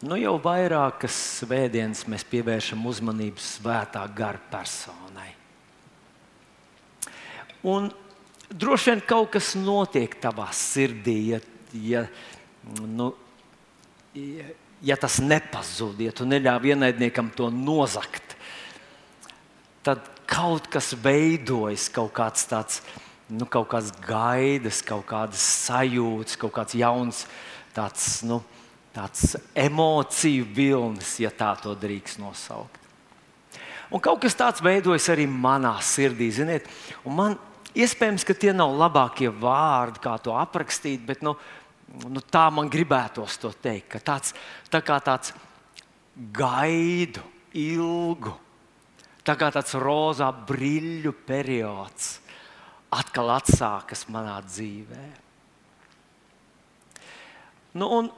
Nu, jau vairākas svētdienas mēs pievēršam uzmanību svētā gara personai. Un droši vien kaut kas notiek tavā sirdī, ja, ja, nu, ja, ja tas nepazūd, ja tu neļāvi ienaidniekam to nozagt. Tad kaut kas veidojas, kaut kāds tāds, nu, kaut kāds gaidas, kaut kādas sajūtas, kaut kāds jauns tāds. Nu, tāds emociju vilnis, ja tā to drīkst nosaukt. Un kaut kas tāds veidojas arī manā sirdī. Ziniet, man iespējams, ka tie nav labākie vārdi, kā to aprakstīt, bet nu, nu, tā man gribētos to teikt. Tāds, tā kā tāds gaidu, ilgu, tā kā tāds rozā brīļu periods atkal atsākas manā dzīvē. Nu, un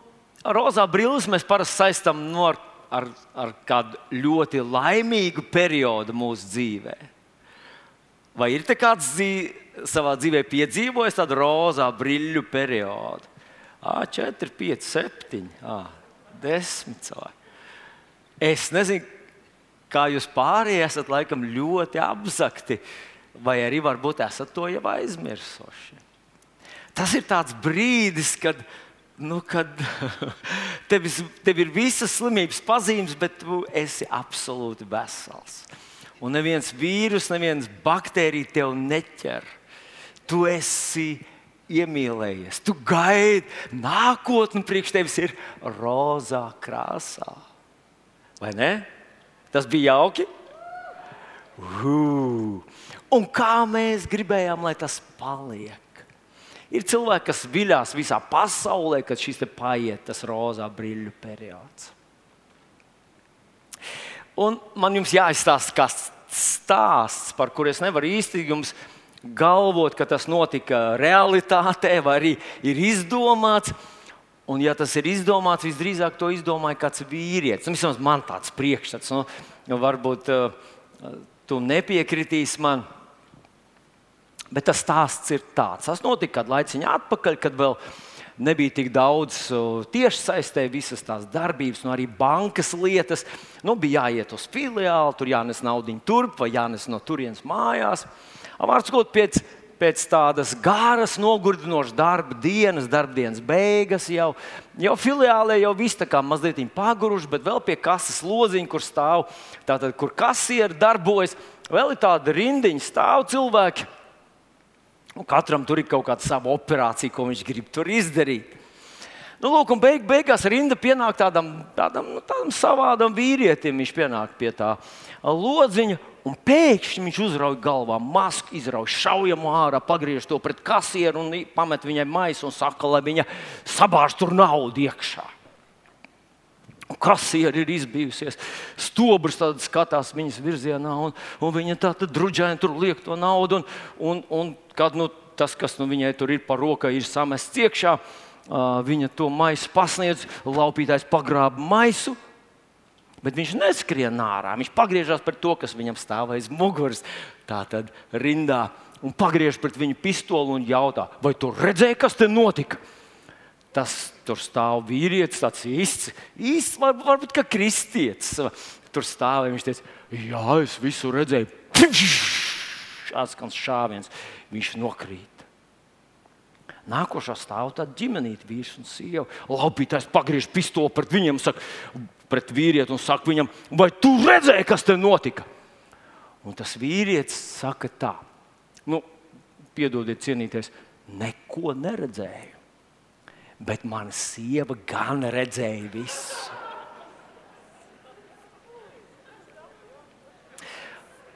rozā brilles mēs parasti saistām no ar, ar, ar kādu ļoti laimīgu periodu mūsu dzīvē. Vai ir kāds dzīv, savā dzīvē piedzīvojis tādu rozā brīļu periodu? A, 4, 5, 7, a, 10 cilvēki. Es nezinu, kā jūs pārējie esat laikam ļoti apzakti, vai arī varbūt esat to jau aizmirsuši. Tas ir tāds brīdis, kad mēs nu, kad tev, tev ir visas slimības pazīmes, bet tu esi absolūti vesels. Un neviens vīrus, neviens baktērija tev neķer. Tu esi iemīlējies, tu gaidi, nākotne priekš tevis ir rozā krāsā. Vai ne? Tas bija jauki. Uh. Un kā mēs gribējām, lai tas paliek? Ir cilvēki, kas viļās visā pasaulē, kad šis paiet tas rozā brīļu periods. Un man jums jāizstāsta kāds stāsts, par kuru es nevaru īsti jums galvot, ka tas notika realitātē vai arī ir izdomāts. Un, ja tas ir izdomāts, visdrīzāk to izdomāja kāds vīrietis. Nu, vismaz man tāds priekšstats, nu, varbūt uh, tu nepiekritīsi man. Bet tas stāsts ir tāds. Tas notika kādu laiciņu atpakaļ, kad vēl nebija tik daudz tieši saistē visas tās darbības, no arī bankas lietas. Nu, bija jāiet uz filiāli, tur jānes naudu turp vai jānes no turienes mājās. Vārds sakot, pēc, pēc tādas garas, nogurdinošas darba dienas, darbdienas beigas, jau, jau filiālē jau viss tā kā mazliet paguruši, bet vēl pie kases lodziņa, kur stāv, tātad, kur kasieri darbojas, vēl ir tāda rindiņa, stāv cilvēki Un katram tur ir kaut kāda sava operācija, ko viņš grib tur izdarīt. Nu, lūk, un beig, beigās rinda pienāk tādam, tādam, nu, tādam savādam vīrietim. Viņš pienāk pie tā lodziņa, un pēkšņi viņš uzrauj galvā masku, izrauj šaujamo ārā, pagriež to pret kasieru un pamet viņai maisu un saka, lai viņa sabāž tur naudu iekšā. Kasieri ir izbijusies, stobrs skatās viņas virzienā, un, un viņa tā drudžaini tur liek to naudu. Un, un, un kad nu, tas, kas nu, viņai tur ir par rokai, ir samests iekšā, uh, viņa to maisu pasniedz, laupītājs pagrāba maisu. Bet viņš neskrien ārā. Viņš pagriežās pret to, kas viņam stāv aiz muguras. Tā tad rindā un pagriež pret viņu pistoli un jautā, vai tu redzēji, kas te notika? Tas tur stāv vīrietis, tāds īsts, īsts var, varbūt kā kristietis. Tur stāv viņš teica, jā, es visu redzēju. Atskan šāviens, viņš nokrīt. Nākošā stāv tāda ģimenīte, vīrs un sieva. Laupītājs pagriež pistoli pret viņiem, saka, pret vīrieti un saka viņam, vai tu redzēji, kas te notika? Un tas vīrietis saka tā, nu, piedodiet, cienīties, neko neredzēju. Bet mana sieva gan redzēja visu.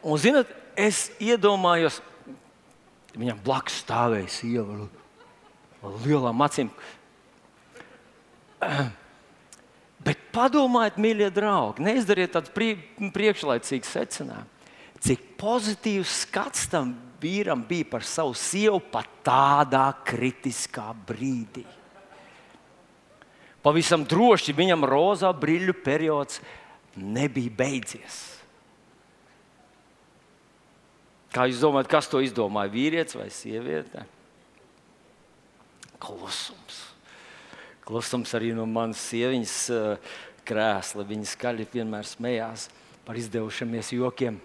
Un, zinot, es iedomājos, viņam blakus stāvēja sieva ar lielām acīm. Bet padomājiet, mīļie draugi, neizdariet tādu priekšlaicīgu secinājumu. Cik pozitīvs skats tam vīram bija par savu sievu pat tādā kritiskā brīdī. Pavisam droši viņam rozā brīļu periods nebija beidzies. Kā jūs domājat, kas to izdomāja? Vīrietis vai sieviete? Klusums. Klusums arī no manas sieviņas, krēsla. Viņa skaļi vienmēr smējās par izdevušamies jokiem.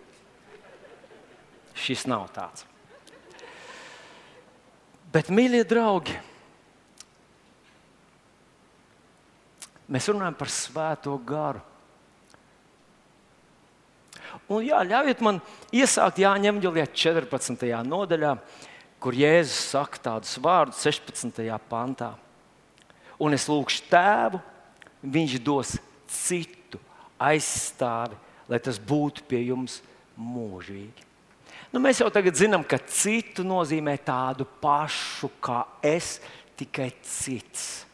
Šis nav tāds. Bet, mīļie draugi, mēs runājam par svēto garu. Un, jā, ļaujiet man iesākt Jāņem Ģelijā 14. nodaļā, kur Jēzus saka tādus vārdus 16. pantā. Un es lūgšu tēvu, viņš dos citu aizstāvi, lai tas būtu pie jums mūžīgi. Nu, mēs jau tagad zinām, ka citu nozīmē tādu pašu kā es, tikai cits.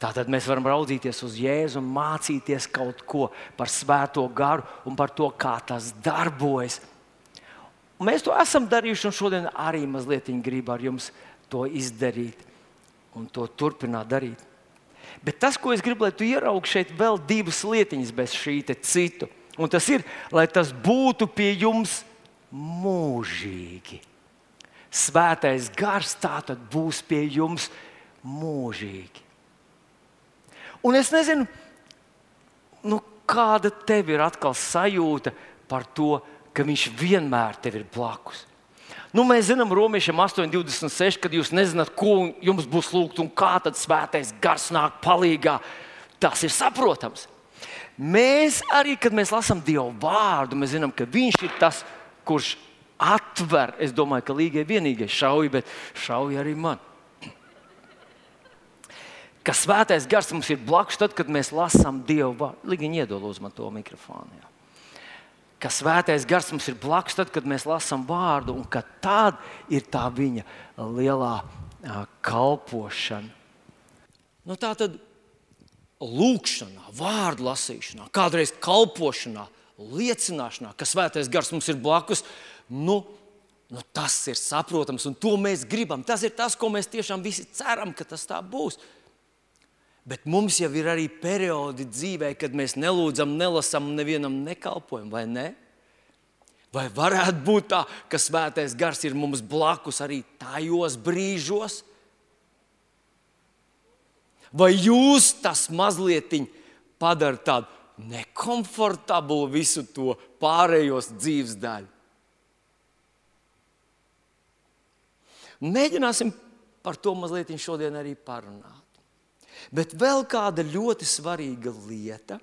Tātad mēs varam raudzīties uz Jēzu un mācīties kaut ko par Svēto garu un par to, kā tas darbojas. Un mēs to esam darījuši, un šodien arī mazliet gribu ar jums to izdarīt un to turpināt darīt. Bet tas, ko es gribu, lai tu ieraugtu šeit vēl divas lietiņas bez šī citu, un tas ir, lai tas būtu pie jums mūžīgi. Svētais gars tātad būs pie jums mūžīgi. Un es nezinu, nu, kāda tev ir atkal sajūta par to, ka viņš vienmēr tev ir blakus. Nu, mēs zinām, Romiešiem 8,26, kad jūs nezināt, ko jums būs lūgt un kā tad svētais gars nāk palīdzīgā. Tas ir saprotams. Mēs arī, kad mēs lasām Dieva vārdu, mēs zinām, ka Viņš ir tas, kurš atver. Es domāju, ka Līgai vienīgais šauja, bet šauja arī man ka svētais gars mums ir blakus, tad, kad mēs lasām Dievu vārdu. Līgiņi iedod uz man to mikrofonu. Jā. Ka svētais gars mums ir blakus, tad, kad mēs lasām vārdu, un ka tāda ir tā viņa lielā uh, kalpošana. Nu, tā tad lūkšanā, vārdu lasīšanā, kādreiz kalpošanā, liecināšanā, ka svētais gars mums ir blakus. Nu, nu, tas ir saprotams, un to mēs gribam. Tas ir tas, ko mēs tiešām visi ceram, ka tas tā būs. Bet mums jau ir arī periodi dzīvē, kad mēs nelūdzam, nelasām, nevienam nekalpojam, vai ne? Vai varētu būt tā, ka svētais gars ir mums blakus arī tajos brīžos? Vai jūs tas mazliet padara tādu nekomfortablu visu to pārējos dzīves daļu? Mēģināsim par to mazliet šodien arī parunāt. Bet vēl kāda ļoti svarīga lieta,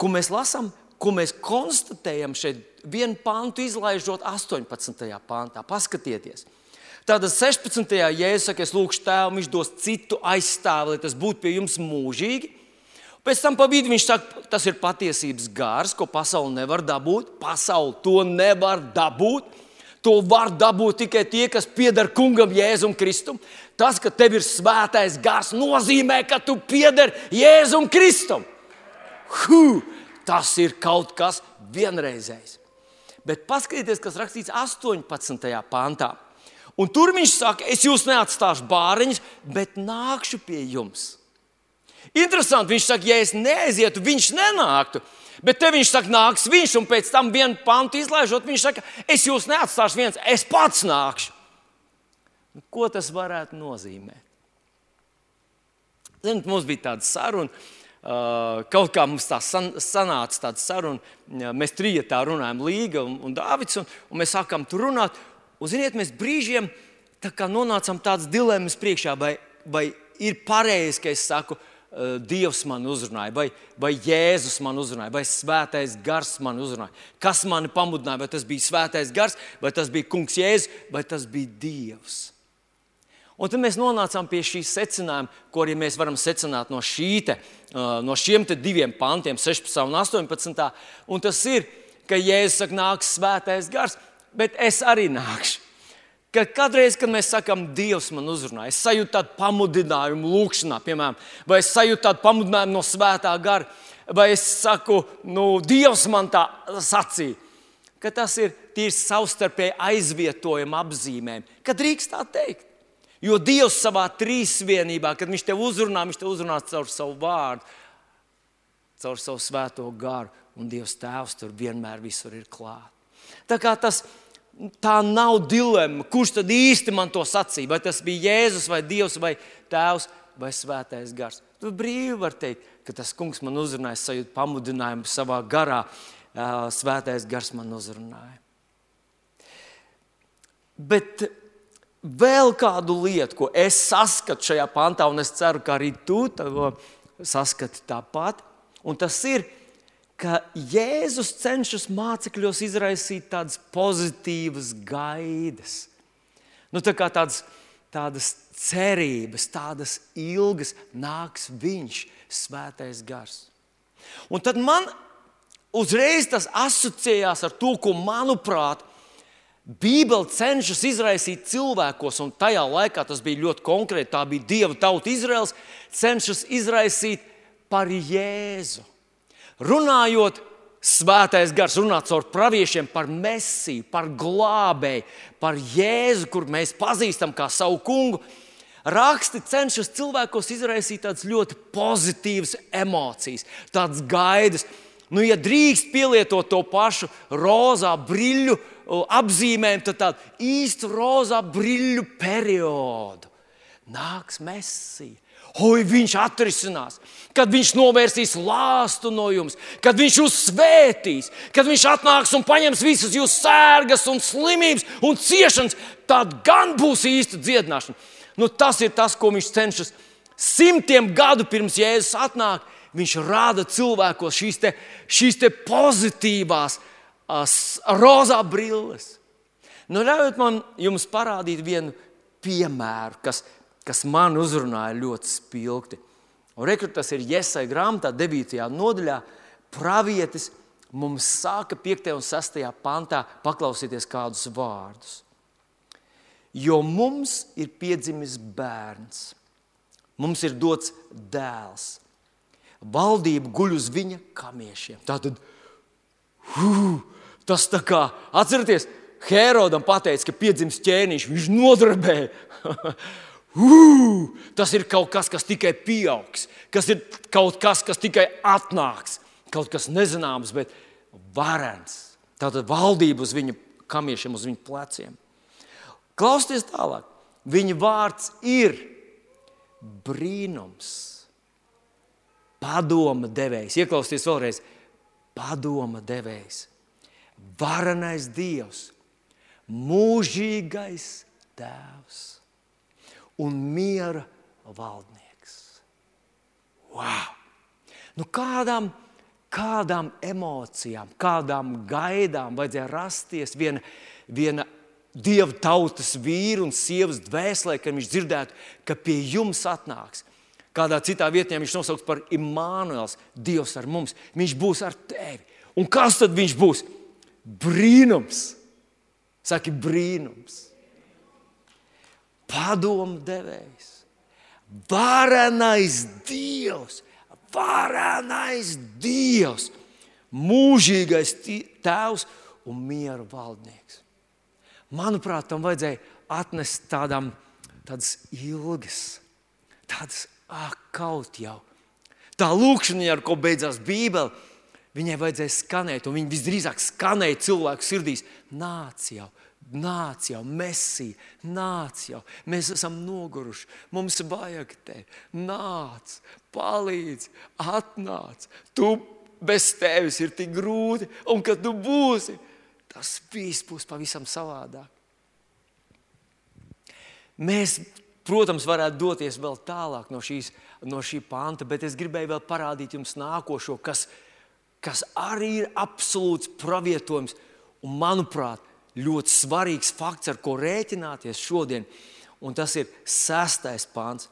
ko mēs lasām, ko mēs konstatējam šeit, vienu pantu izlaižot 18. pantā. Paskatieties! Tātad 16. jēzus saka, es lūgšu tēvu, viņš dos citu aizstāvi, lai tas būtu pie jums mūžīgi. Pēc tam pa vidu viņš saka, tas ir patiesības gars, ko pasaule nevar dabūt. Pasaule to nevar dabūt. To var dabūt tikai tie, kas pieder kungam Jēzum Kristum. Tas, ka tev ir svētais gars, nozīmē, ka tu pieder Jēzum Kristum. Huh, tas ir kaut kas vienreizējs. Bet paskatieties, kas rakstīts 18. pāntā. Un tur viņš saka, es jūs neatstāšu bāriņus, bet nākšu pie jums. Interesanti, viņš saka, ja es neaizietu, viņš nenāktu. Bet te viņš saka, nāks viņš, un pēc tam vienu pantu izlaižot, viņš saka, es jūs neatstāšu viens, es pats nākšu. Nu, ko tas varētu nozīmēt? Ziniet, mums bija tāda saruna. Kaut kā mums tā san, sanāca tāda saruna, mēs trijotā runājam, Līga un, un Dārvids, un, un mēs sākām tur runāt. Un, ziniet, mēs brīžiem tā nonācām tādas dilemmas priekšā, vai, vai ir pareizi, ka es saku, Eh, Dievs man uzrunāja, vai, vai Jēzus man uzrunāja, vai Svētais Gars man uzrunāja. Kas mani pamudināja, vai tas bija Svētais Gars, vai tas bija Kungs Jēzus, vai tas bija Dievs. Un tad mēs nonācām pie šī secinājuma, ko arī mēs varam secināt no, te, eh, no šiem diviem pantiem, 16 un 18. Un tas ir, ka Jēzus saka, nāks Svētais Gars, bet es arī nākšu. Ka kādreiz, kad mēs sakām, Dievs man uzrunā, es sajūtu tādu pamudinājumu, lūgšanā, piemēram, vai es sajūtu tādu pamudinājumu no svētā gara, vai es saku, nu, Dievs man tā sacīja, ka tas ir tīri savstarpēji aizvietojama apzīmējumi, kad drīkst tā teikt. Jo Dievs savā trīsvienībā, kad Viņš tev uzrunā, Viņš tev uzrunā caur savu vārdu, caur savu svēto garu, un Dievs Tēvs tur vienmēr visur ir klāts. Tā kā tas ir tā nav dilemma, kurš tad īsti man to sacīja. Vai tas bija Jēzus, vai Dievs, vai Tēvs, vai Svētais Gars. Tu brīvi vari teikt, ka tas kungs man uzrunāja, sajūta pamudinājumu savā garā. Svētais gars man uzrunāja. Bet vēl kādu lietu, ko es saskatu šajā pantā, un es ceru, ka arī tu to saskati tāpat, un tas ir, ka Jēzus cenšas mācekļos izraisīt tādas pozitīvas gaidas. Nu, tā tādas, tādas cerības, tādas ilgas nāks Viņš, Svētais Gars. Un tad man uzreiz tas asociējās ar to, ko, manuprāt, Bībele cenšas izraisīt cilvēkos, un tajā laikā tas bija ļoti konkrēti. Tā bija Dieva tauta Izraels, cenšas izraisīt par Jēzu. Runājot, Svētais gars runā caur praviešiem par mesiju, par glābēju, par Jēzu, kur mēs pazīstam kā savu kungu. Raksti cenšas cilvēkos izraisīt tādas ļoti pozitīvas emocijas, tādas gaidas. Nu, ja drīkst pielietot to pašu rozā brīļu apzīmējumu, tad tādu īstu rozā brīļu periodu. Nāks mesija. Oi, viņš atrisinās, kad viņš novērsīs lāstu no jums, kad viņš jūs svētīs, kad viņš atnāks un paņems visas jūsu sērgas, un slimības un ciešanas. Tad gan būs īsta dziedināšana. Nu, tas ir tas, ko viņš cenšas simtiem gadu pirms Jēzus atnāk. Viņš rāda cilvēkos šīs, te, šīs te pozitīvās, rozā brilles. Nu, ļaujiet man jums parādīt vienu piemēru, kas, kas man uzrunāja ļoti spilgti. Rekrutas ir Iesai grāmatā, 9. nodaļā. Pravietis mums sāka 5. un 6. pantā paklausīties kādus vārdus. Jo mums ir piedzimis bērns, mums ir dots dēls. Valdība guļ uz viņa kamiešiem. Tātad, uh, tas tā kā, atcerieties, Herodam pateica, ka piedzims ķēniņš, viņš nodarbēja. uh, tas ir kaut kas, kas tikai pieaugs, kas ir kaut kas, kas tikai atnāks, kaut kas nezināms, bet varens. Tātad valdība uz viņa kamiešiem, uz viņa pleciem. Klausieties tālāk. Viņa vārds ir brīnums, padoma devējs. Ieklausieties vēlreiz, padoma devējs, varenais dievs, mūžīgais tēvs un miera valdnieks. Wow! Nu, kādām, kādām emocijām, kādām gaidām vajadzēja rasties viena, viena Dieva tautas vīru un sievas dvēselē, kad viņš dzirdētu, ka pie jums atnāks. Kādā citā vietā viņš nosauks par Imānuēls, Dievs ar mums. Viņš būs ar tevi. Un kas tad viņš būs? Brīnums. Saki, brīnums. Padomu devējs. Varenais Dievs. Varenais Dievs. Mūžīgais Tēvs un miera valdnieks. Manuprāt, tam vajadzēja atnest tādām, tādas ilgas, tādas ah, kaut jau. Tā lūkšana, ar ko beidzās Bībele, viņai vajadzēja skanēt, un viņa visdrīzāk skanēja cilvēku sirdīs. Nāc jau, nāc jau, mesija, nāc jau, mēs esam noguruši, mums vajag tevi. Nāc, palīdzi, atnāc. Tu bez tevis ir tik grūti, un kad tu būsi, tas viss būs pavisam savādāk. Mēs, protams, varētu doties vēl tālāk no, šīs, no šī panta, bet es gribēju vēl parādīt jums nākošo, kas, kas arī ir absolūts pravietojums un, manuprāt, ļoti svarīgs fakts, ar ko rēķināties šodien. Un tas ir sestais pāns.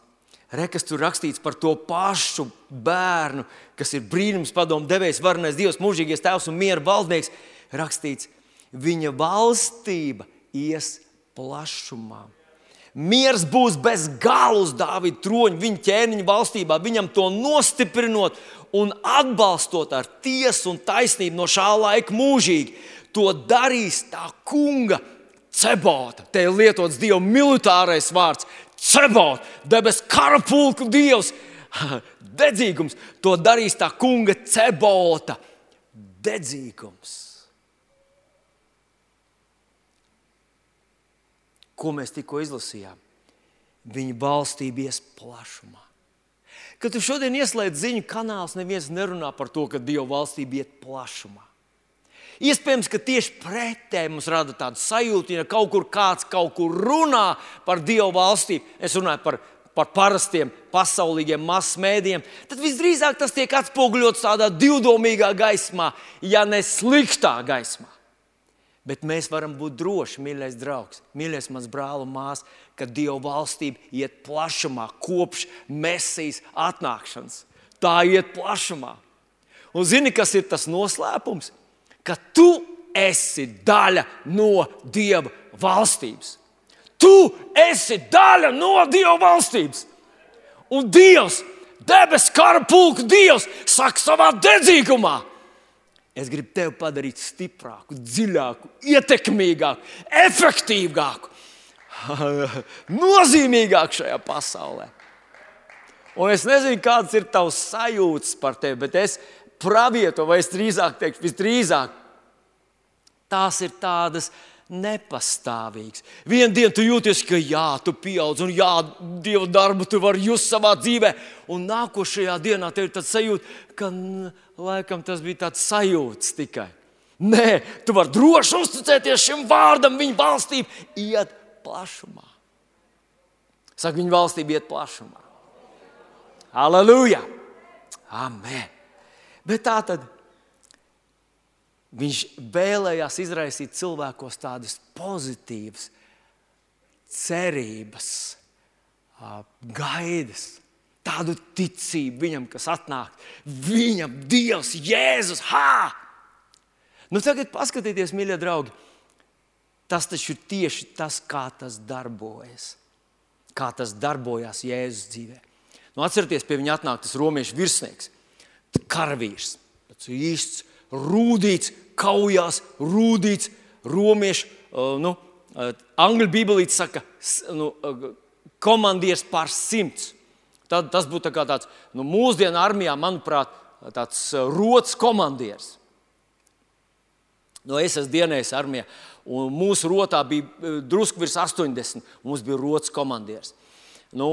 Rekas tur rakstīts par to pašu bērnu, kas ir brīnums, padomu devējs, varenais Dievs, mūžīgais tēvs un miera valdnieks. Rakstīts, viņa valstība ies plašumā. Miers būs bez gala uz Dāvida troņa, viņa ķēniņa valstībā, viņam to nostiprinot un atbalstot ar tiesu un taisnību no šā laika mūžīgi. To darīs tā kunga cebota. Te ir lietots Dieva militārais vārds - cebota, debesu karapulku dievs, dedzīgums. To darīs tā kunga cebota, dedzīgums. ko mēs tikko izlasījām. Viņa valstība ies plašumā. Kad tu šodien ieslēdz ziņu kanāls, neviens nerunā par to, ka Dieva valstība iet plašumā. Iespējams, ka tieši pretēji mums rada tādu sajūtu, ja kaut kur kāds kaut kur runā par Dieva valstību. Es runāju par, par parastiem pasaulīgiem masmēdiem. Tad visdrīzāk tas tiek atspoguļots tādā divdomīgā gaismā, ja ne sliktā gaismā. Bet mēs varam būt droši, mīļais draugs, mīļais mans brāl un māsas, ka Dieva valstība iet plašumā kopš mesijas atnākšanas. Tā iet plašumā. Un zini, kas ir tas noslēpums? Ka tu esi daļa no Dieva valstības. Tu esi daļa no Dieva valstības. Un Dievs, debesu kara pulka Dievs, saka savā dedzīgumā, Es gribu tevi padarīt stiprāku, dziļāku, ietekmīgāku, efektīvāku, nozīmīgāku šajā pasaulē. Un es nezinu, kādas ir tavs sajūtas par tevi, bet es pravieto, vai es drīzāk teiktu, visdrīzāk, tās ir tādas nepastāvīgs. Vienu dienu tu jūties, ka jā, tu pieaug, un jā, Dieva darbu tu vari just savā dzīvē, un nākošajā dienā tev ir tāds sajūta, ka laikam tas bija tāds sajūts tikai. Nē, tu vari droši uzticēties šim vārdam, viņa valstība iet plašumā. Saka, viņa valstība iet plašumā. Aleluja! Amen! Bet tā tad Viņš vēlējās izraisīt cilvēkos tādas pozitīvas cerības, gaidas, tādu ticību viņam, kas atnāk. Viņam, Dievs, Jēzus, ha! Nu, tagad paskatieties, mīļie draugi, tas taču ir tieši tas, kā tas darbojas. Kā tas darbojās Jēzus dzīvē. Nu, atcerieties, pie viņa atnāk tas romiešu virsnieks, karavīrs, tas īsts rūdīts, kaujās, rūdīts, romiešu. Nu, Angļu bībelīte saka, nu, komandieris pār simts. Tad, tas būtu tā tāds nu, mūsdienu armijā, manuprāt, tāds rots komandieris. Nu, es esmu dienējis armijā, un mūsu rotā bija drusku virs 80. Mums bija rots komandieris. Nu,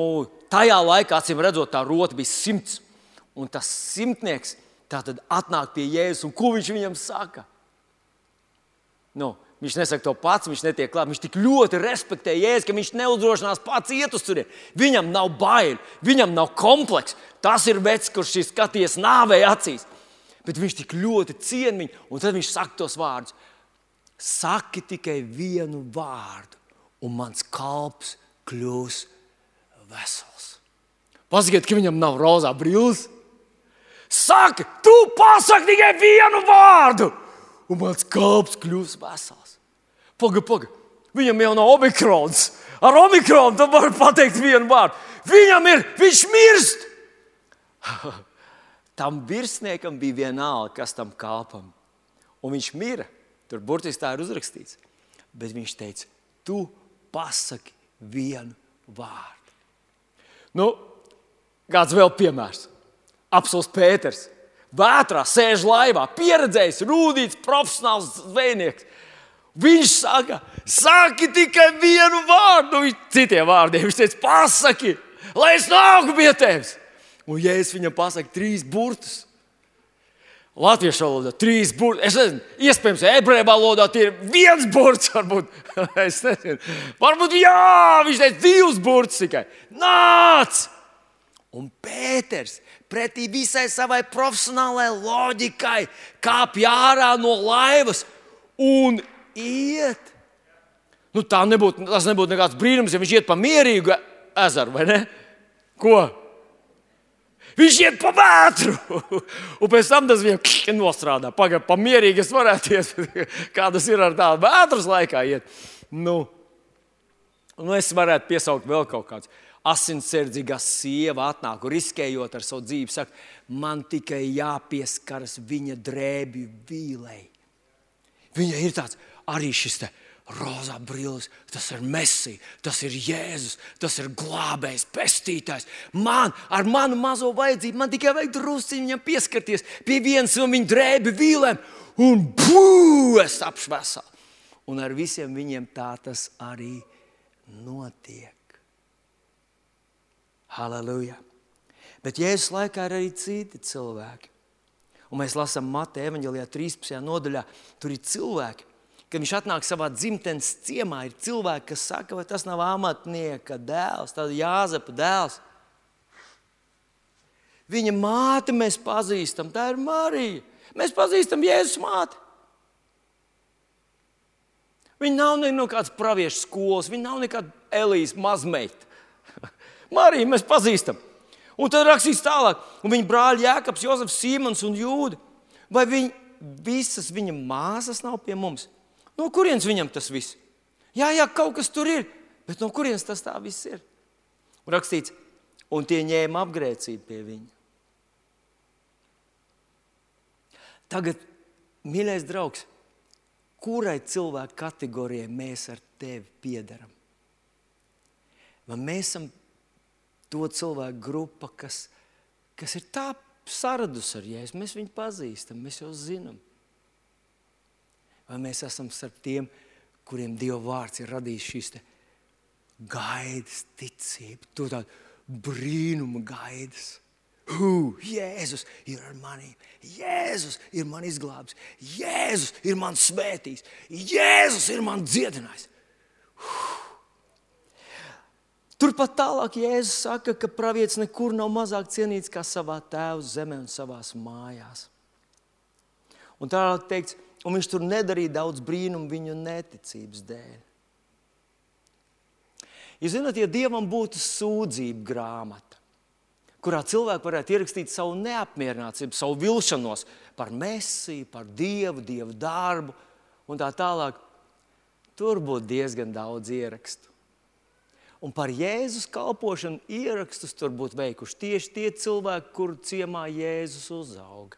tajā laikā, acīm redzot, tā rota bija simts. Un tas simtnieks Tā tad atnāk pie Jēzus, un ko viņš viņam saka? Nu, viņš nesaka to pats, viņš netiek klāt. Viņš tik ļoti respektē Jēzu, ka viņš neuzdrošinās pats iet uz turieni. Viņam nav bail, viņam nav komplekss. Tas ir vecs, kurš ir skaties nāvei acīs. Bet viņš tik ļoti ciena viņu, un tad viņš saka tos vārdus. Saki tikai vienu vārdu, un mans kalps kļūs vesels. Pasakiet, ka viņam nav rozā brīvs. Saki, tu pasaki tikai vienu vārdu, un mans kalps kļūs vesels. Pagaid, pagaid, viņam jau nav omikrons. Ar omikronu tu vari pateikt vienu vārdu. Viņam ir, viņš mirst. tam virsniekam bija vienalga, kas tam kalpam. Un viņš mira. Tur burtiski tā ir uzrakstīts. Bet viņš teica, tu pasaki vienu vārdu. Nu, kāds vēl piemērs? Apelsīns Pēters. Vētrā sēž laivā, pieredzējis, rūtīts, profesionāls zvejnieks. Viņš saka, saki tikai vienu vārdu, nu, citiem vārdiem. Viņš teica, pasaki, lai es nāku pie tevis. Un, ja es viņam pasaku trīs burtus, Latviešu valodā trīs burti. Es nezinu, iespējams, ebreju valodā tie ir viens burts. Varbūt, varbūt jā, viņš teica divus burtus tikai. Nāc! Un Pēters pretī visai savai profesionālajai loģikai, kāpj ārā no laivas un iet. Nu, nebūtu, tas nebūtu nekāds brīnums, ja viņš iet pa mierīgu ezeru, vai ne? Ko? Viņš iet pa vētru, un pēc tam tas viņam nostrādā. Pagaidām, pa mierīgi es varētu iet, kā tas ir ar tādu vētras laikā. Iet. Nu, nu, es varētu piesaukt vēl kaut kādus asinsardzīgā sieva atnāk, riskējot ar savu dzīvi, saka, man tikai jāpieskaras viņa drēbju vīlei. Viņa ir tāds arī šis te. Rozā brīlis, tas ir Mēsija, tas ir Jēzus, tas ir glābējs, pestītājs. Man ar manu mazo vajadzību, man tikai vajag drusciņā viņam pieskarties pie vienas no viņa drēbju vīlēm, un tapšu vesels. Un ar visiem viņiem tā tas arī notiek. Halleluja! Bet Jēzus laikā ir arī citi cilvēki. Un mēs lasām Mateja evanģēlijā 13. nodaļā. Tur ir cilvēki, kad viņš atnāk savā dzimtenes ciemā, ir cilvēki, kas saka, vai tas nav amatnieka dēls, tāds Jāzepa dēls. Viņa māte mēs pazīstam, tā ir Marija. Mēs pazīstam Jēzus māti. Viņa nav no kādas praviešu skolas, viņa nav nekāda Elīze mazmeita. Mariju mēs pazīstam. Un tad rakstīts tālāk, un viņa brāļi Jēkabs, Jozefs, Simons un Jūda. Vai viņi, visas viņa māsas nav pie mums? No kurienes viņam tas viss? Jā, jā, kaut kas tur ir, bet no kurienes tas tā viss ir? Un rakstīts, un tie ņēma apgrēcību pie viņa. Tagad, mīļais draugs, kurai cilvēku kategorijai mēs ar tevi piedaram? Vai mēs esam to cilvēku grupa, kas, kas ir tā saradusi ar jēzu? Mēs viņu pazīstam, mēs jau zinām. Vai mēs esam starp tiem, kuriem Dieva vārds ir radījis šīs gaidas, ticību, to tādu brīnumu gaidas. Uh, Jēzus ir ar mani. Jēzus ir man izglābis. Jēzus ir man svētījis. Jēzus ir man dziedinājis. Uh. Turpat tālāk Jēzus saka, ka pravietis nekur nav mazāk cienīts kā savā tēva zemē un savā mājās. Un tālāk teikts, un viņš tur nedarīja daudz brīnumu viņu neticības dēļ. Jūs zināt, ja Dievam būtu sūdzība grāmata, kurā cilvēki varētu ierakstīt savu neapmierinātību, savu vilšanos par mesiju, par dievu, dievu darbu un tā tālāk. Tur būtu diezgan daudz ierakstu. Un par Jēzus kalpošanu ierakstus tur būtu veikuši tieši tie cilvēki, kuru ciemā Jēzus uzauga.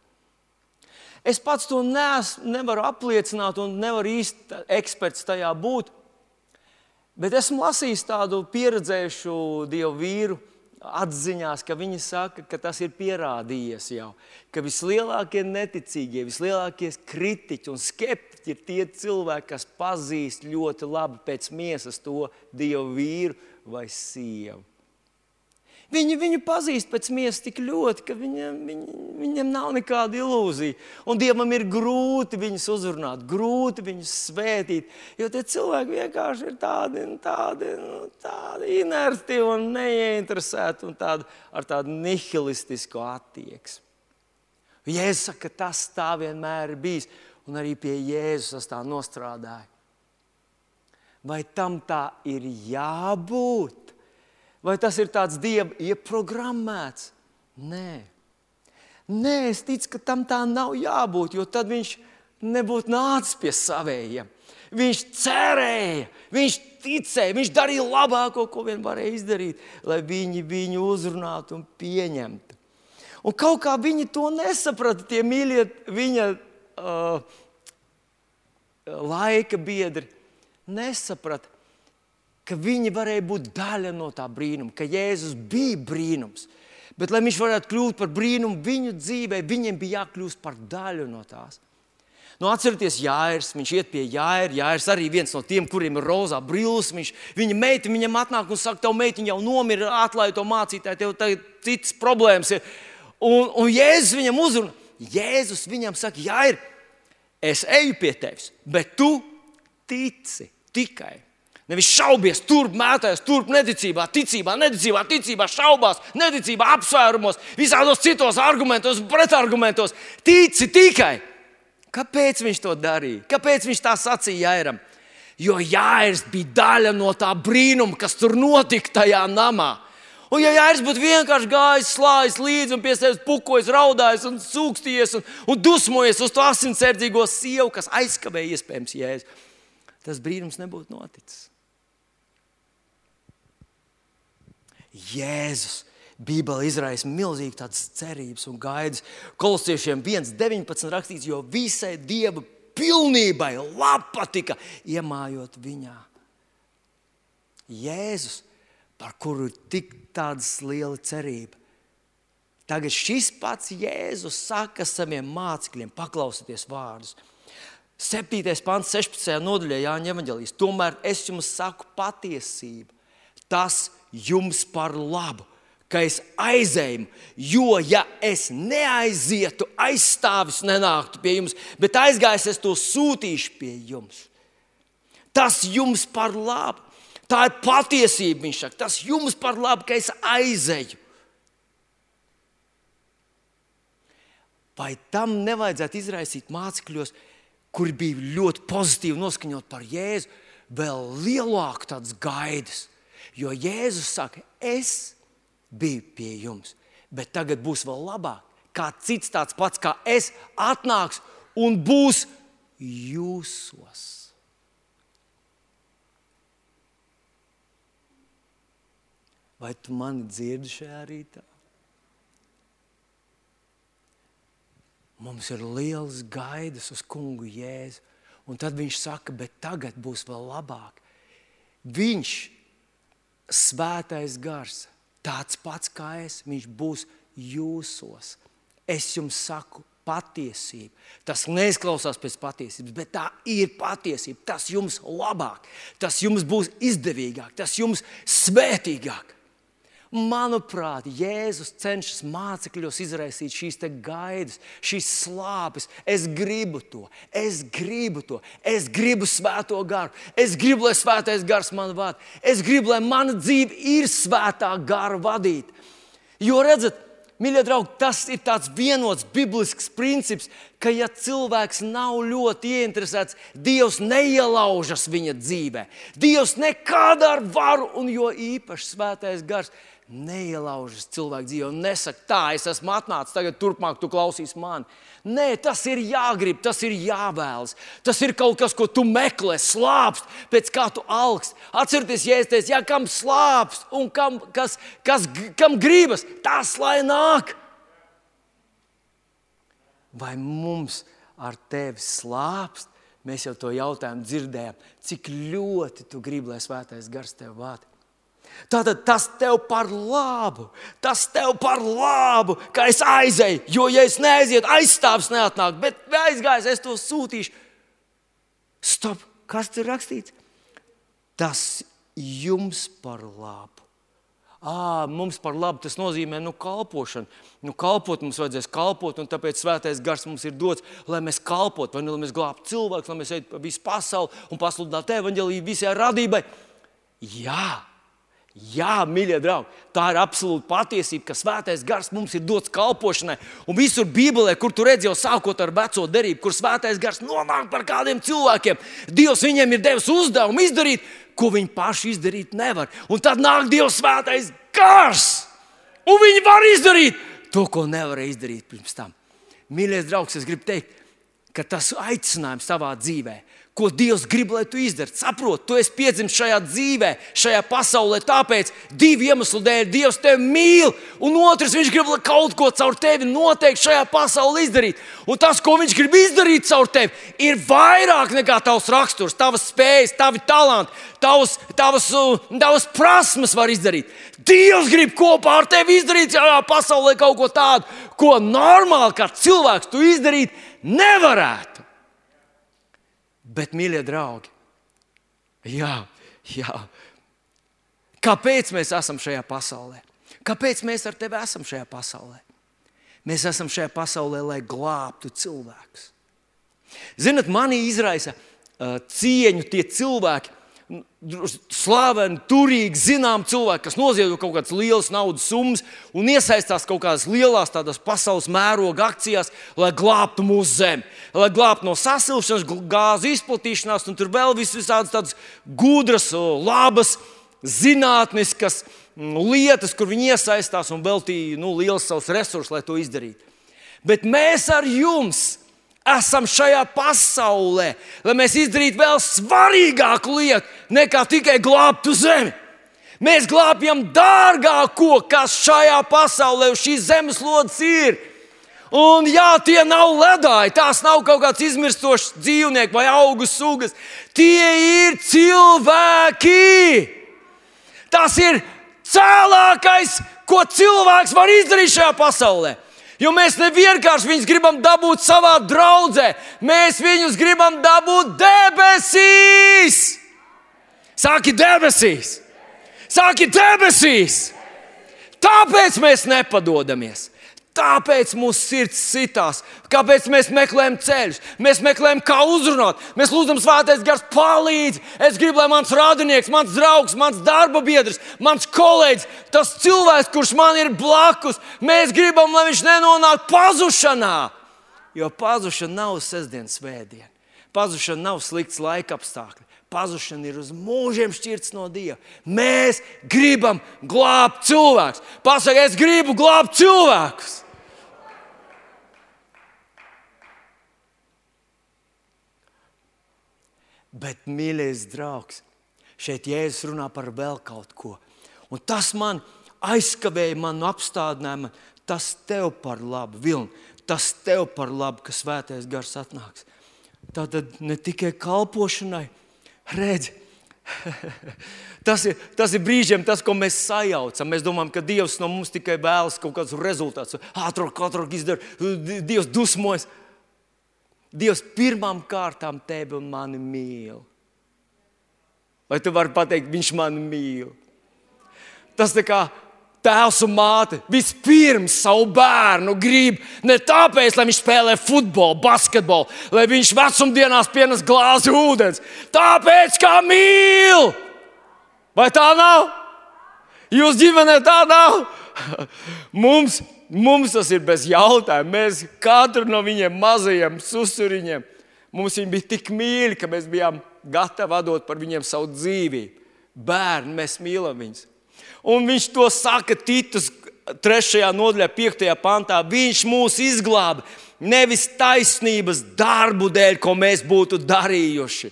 Es pats to nes, nevaru apliecināt, un nevaru īsti eksperts tajā būt. Bet esmu lasījis tādu pieredzējušu dievu vīru, atziņās, ka viņi saka, ka tas ir pierādījies jau, ka vislielākie neticīgie, vislielākie kritiķi un skeptiķi ir tie cilvēki, kas pazīst ļoti labi pēc miesas to dievu vīru vai sievu. Viņi viņu pazīst pēc miesas tik ļoti, ka viņam, viņ, viņam nav nekāda ilūzija. Un Dievam ir grūti viņus uzrunāt, grūti viņus svētīt. Jo tie cilvēki vienkārši ir tādi, tādi, nu, tādi inerti un neieinteresēti un tādi, ar tādu nihilistisku attieksmi. Jēzus saka, ka tas tā vienmēr ir bijis, un arī pie Jēzus tas tā nostrādāja. Vai tam tā ir jābūt? Vai tas ir tāds dieva ieprogrammēts? Nē. Nē, es ticu, ka tam tā nav jābūt, jo tad viņš nebūtu nācis pie saviem. Viņš cerēja, viņš ticēja, viņš darīja labāko, ko vien varēja izdarīt, lai viņi viņu uzrunātu un pieņemtu. Un kaut kā viņi to nesaprata, tie mīļie viņa uh, laika biedri. Nesaprata, ka viņi varēja būt daļa no tā brīnuma, ka Jēzus bija brīnums. Bet, lai viņš varētu kļūt par brīnumu viņu dzīvē, viņiem bija jākļūst par daļu no tās. Nu, atcerieties, Jānis, viņš iet pie Jānis. Jānis arī viens no tiem, kuriem ir rozā brīvs. Viņa meita viņam atnāk un saka, tev meitiņa jau nomira, atlaid to mācītāju, tev tagad citas problēmas ir. Un, un Jēzus viņam uzrunā. Jēzus viņam saka, Jānis, es eju pie tevis, bet tu tici tikai Nevis šaubies, turp mētājas, turp neticībā, ticībā, neticībā, ticībā, šaubās, neticībā, apsvērumos, visādos citos argumentos, pretargumentos. Tici tikai. Kāpēc viņš to darīja? Kāpēc viņš tā sacīja Jairam? Jo Jairs bija daļa no tā brīnuma, kas tur notika tajā namā. Un, ja Jēzus būtu vienkārši gājis, slājis līdzi un pie sevis pukojis, raudājis un sūkstījies un, un dusmojies uz to asinsardzīgo sievu, kas aizkavēja iespējams Jēzu, tas brīnums nebūtu noticis. Jēzus. Bībele izraisa milzīgi tādas cerības un gaidas. Kolosiešiem 1,19 rakstīts, jo visai dieva pilnībai patika iemājot viņā. Jēzus, par kuru ir tik liela cerība. Tagad šis pats Jēzus saka saviem mācekļiem, paklausieties vārdus. 7. pāns, 16. nodaļā Jāņa Evangelijas. Tomēr es jums saku patiesību. Tas jums par labu, ka es aizēju, jo ja es neaizietu, aizstāvis nenāktu pie jums, bet aizgājis, es to sūtīšu pie jums. Tas jums par labu. Tā ir patiesība, viņš saka. Tas jums par labu, ka es aizēju. Vai tam nevajadzētu izraisīt mācekļos, kuri bija ļoti pozitīvi noskaņot par Jēzu, vēl lielāku tādas gaidas? Jo Jēzus saka, es biju pie jums, bet tagad būs vēl labāk. Kā cits tāds pats kā es atnāks un būs jūsos. Vai tu mani dzirdi šajā rītā? Mums ir liels gaidas uz kungu jēzu. Un tad viņš saka, bet tagad būs vēl labāk. Viņš, svētais gars, tāds pats kā es, viņš būs jūsos. Es jums saku, patiesība. Tas neizklausās pēc patiesības, bet tā ir patiesība. Tas jums labāk, tas jums būs izdevīgāk, tas jums svētīgāk. Manuprāt, Jēzus cenšas mācekļos izraisīt šīs gaidas, šīs slāpes. Es gribu to, es gribu to, es gribu svēto garu, es gribu, lai svētais gars man vada. Es gribu, lai mana dzīve ir svētā gara vadīta. Jo redzat, Mīļie draugi, tas ir tāds vienots biblisks princips, ka, ja cilvēks nav ļoti ieinteresēts, Dievs neielaužas viņa dzīvē. Dievs nekādā ar varu, un jo īpaši svētais gars neielaužas cilvēku dzīvē un nesaka, tā, es esmu atnācis, tagad turpmāk tu klausies mani. Nē, tas ir jāgrib, tas ir jāvēlas. Tas ir kaut kas, ko tu meklē, slāpst, pēc kā tu augst. Atcerieties, ja es teicu, ja kam slāpst un kam, kas, kas, kam gribas, tas lai nāk. Vai mums ar tevi slāpst? Mēs jau to jautājumu dzirdējām. Cik ļoti tu gribi, lai svētais gars tev vada? Tātad tas tev par labu, tas tev par labu, ka es aizēju. Jo, ja es neaizietu, aizstāvis neatnāk, bet aizgājis, es to sūtīšu. Stop! Kas tur rakstīts? Tas jums par labu. À, mums par labu tas nozīmē nu, kalpošanu. Nu, kalpot mums vajadzēs kalpot, un tāpēc svētais gars mums ir dots, lai mēs kalpotu, vai nu, lai mēs glābtu cilvēkus, lai mēs ejam pa visu pasauli un pasludinātu evaņģēlīju visai radībai. Jā, Jā, mīļie draugi, tā ir absolūta patiesība, ka svētais gars mums ir dots kalpošanai. Un visur Bībelē, kur tu redzi jau sākot ar veco derību, kur svētais gars nonāk par kādiem cilvēkiem, Dievs viņiem ir devis uzdevumu izdarīt, ko viņi paši izdarīt nevar. Un tad nāk Dievs svētais gars, un viņi var izdarīt to, ko nevarēja izdarīt pirms tam. Mīļie draugs, es gribu teikt, ka tas aicinājums savā dzīvēm ko Dievs grib, lai tu izdari. Saproti, tu esi piedzimis šajā dzīvē, šajā pasaulē, tāpēc divu iemeslu dēļ Dievs tevi mīl, un otrs, Viņš grib kaut ko caur tevi noteikti šajā pasaulē izdarīt. Un tas, ko Viņš grib izdarīt caur tevi, ir vairāk nekā tavs raksturs, tavas spējas, tavi talanti, tavas, tavas, uh, tavas prasmes var izdarīt. Dievs grib kopā ar tevi izdarīt šajā pasaulē kaut ko tādu, ko normāli kā cilvēks tu izdarīt nevarētu. Bet, mīļie draugi, jā, jā. kāpēc mēs esam šajā pasaulē? Kāpēc mēs ar tevi esam šajā pasaulē? Mēs esam šajā pasaulē, lai glābtu cilvēkus. Ziniet, manī izraisa uh, cieņu tie cilvēki, slaveni, turīgi, zinām cilvēki, kas noziedo kaut kādas lielas naudas summas un iesaistās kaut kādās lielās pasaules mēroga akcijās, lai glābtu mūsu zemi, lai glābtu no sasilšanas, gāzu izplatīšanās, un tur vēl visādas tādas gudras, labas, zinātniskas lietas, kur viņi iesaistās un veltīja nu, liels savus resursus, lai to izdarītu. Bet mēs ar jums! Esam šajā pasaulē, lai mēs izdarītu vēl svarīgāku lietu nekā tikai glābtu zemi. Mēs glābjam dārgāko, kas šajā pasaulē, uz šīs zemeslodes ir. Un jā, tie nav ledāji, tās nav kaut kāds izmirstošs dzīvnieks vai augu sugas. Tie ir cilvēki. Tas ir cēlākais, ko cilvēks var izdarīt šajā pasaulē. Jo mēs nevienkārši viņus gribam dabūt savā draudzē, mēs viņus gribam dabūt debesīs. Saki debesīs! Saki debesīs! Tāpēc mēs nepadodamies. Tāpēc mūsu sirds sitās, kāpēc mēs meklējam ceļus, mēs meklējam, kā uzrunāt. Mēs lūdzam, Svētais Gars, palīdzi. Es gribu, lai mans radinieks, mans draugs, mans darba biedrs, mans kolēģis, tas cilvēks, kurš man ir blakus, mēs gribam, lai viņš nenonāk pazušanā. Jo pazušana nav sestdienas svētdiena, pazušana nav slikts laika apstākļi. Pazušana ir uz mūžiem šķirts no Dieva. Mēs gribam glābt cilvēkus. Pasakiet, es gribu glābt cilvēkus. Bet, mīļais draugs, šeit Jēzus runā par vēl kaut ko. Un tas man aizkavēja manu apstādinājumu. Tas tev par labu, Vilni, tas tev par labu, ka svētais gars atnāks. Tā tad ne tikai kalpošanai, redz, tas, ir, tas ir brīžiem tas, ko mēs sajaucam. Mēs domājam, ka Dievs no mums tikai vēlas kaut kādus rezultātus. Ātrāk, ātrāk izdara, Dievs dusmojas. Dievs pirmām kārtām tevi un mani mīl. Vai tu vari pateikt, viņš mani mīl? Tas tā kā tēvs un māte vispirms savu bērnu grib ne tāpēc, lai viņš spēlē futbolu, basketbolu, lai viņš vecumdienās pienes glāzi ūdens. Tāpēc, kā mīl! Vai tā nav? Jūs ģimenē tā nav? Mums mums tas ir bez jautājuma. Mēs katru no viņiem mazajiem susuriņiem, mums viņi bija tik mīļi, ka mēs bijām gatavi dot par viņiem savu dzīvību. Bērni, mēs mīlam viņus. Un viņš to saka Titus 3. nodaļā, 5. pantā. Viņš mūs izglāba nevis taisnības darbu dēļ, ko mēs būtu darījuši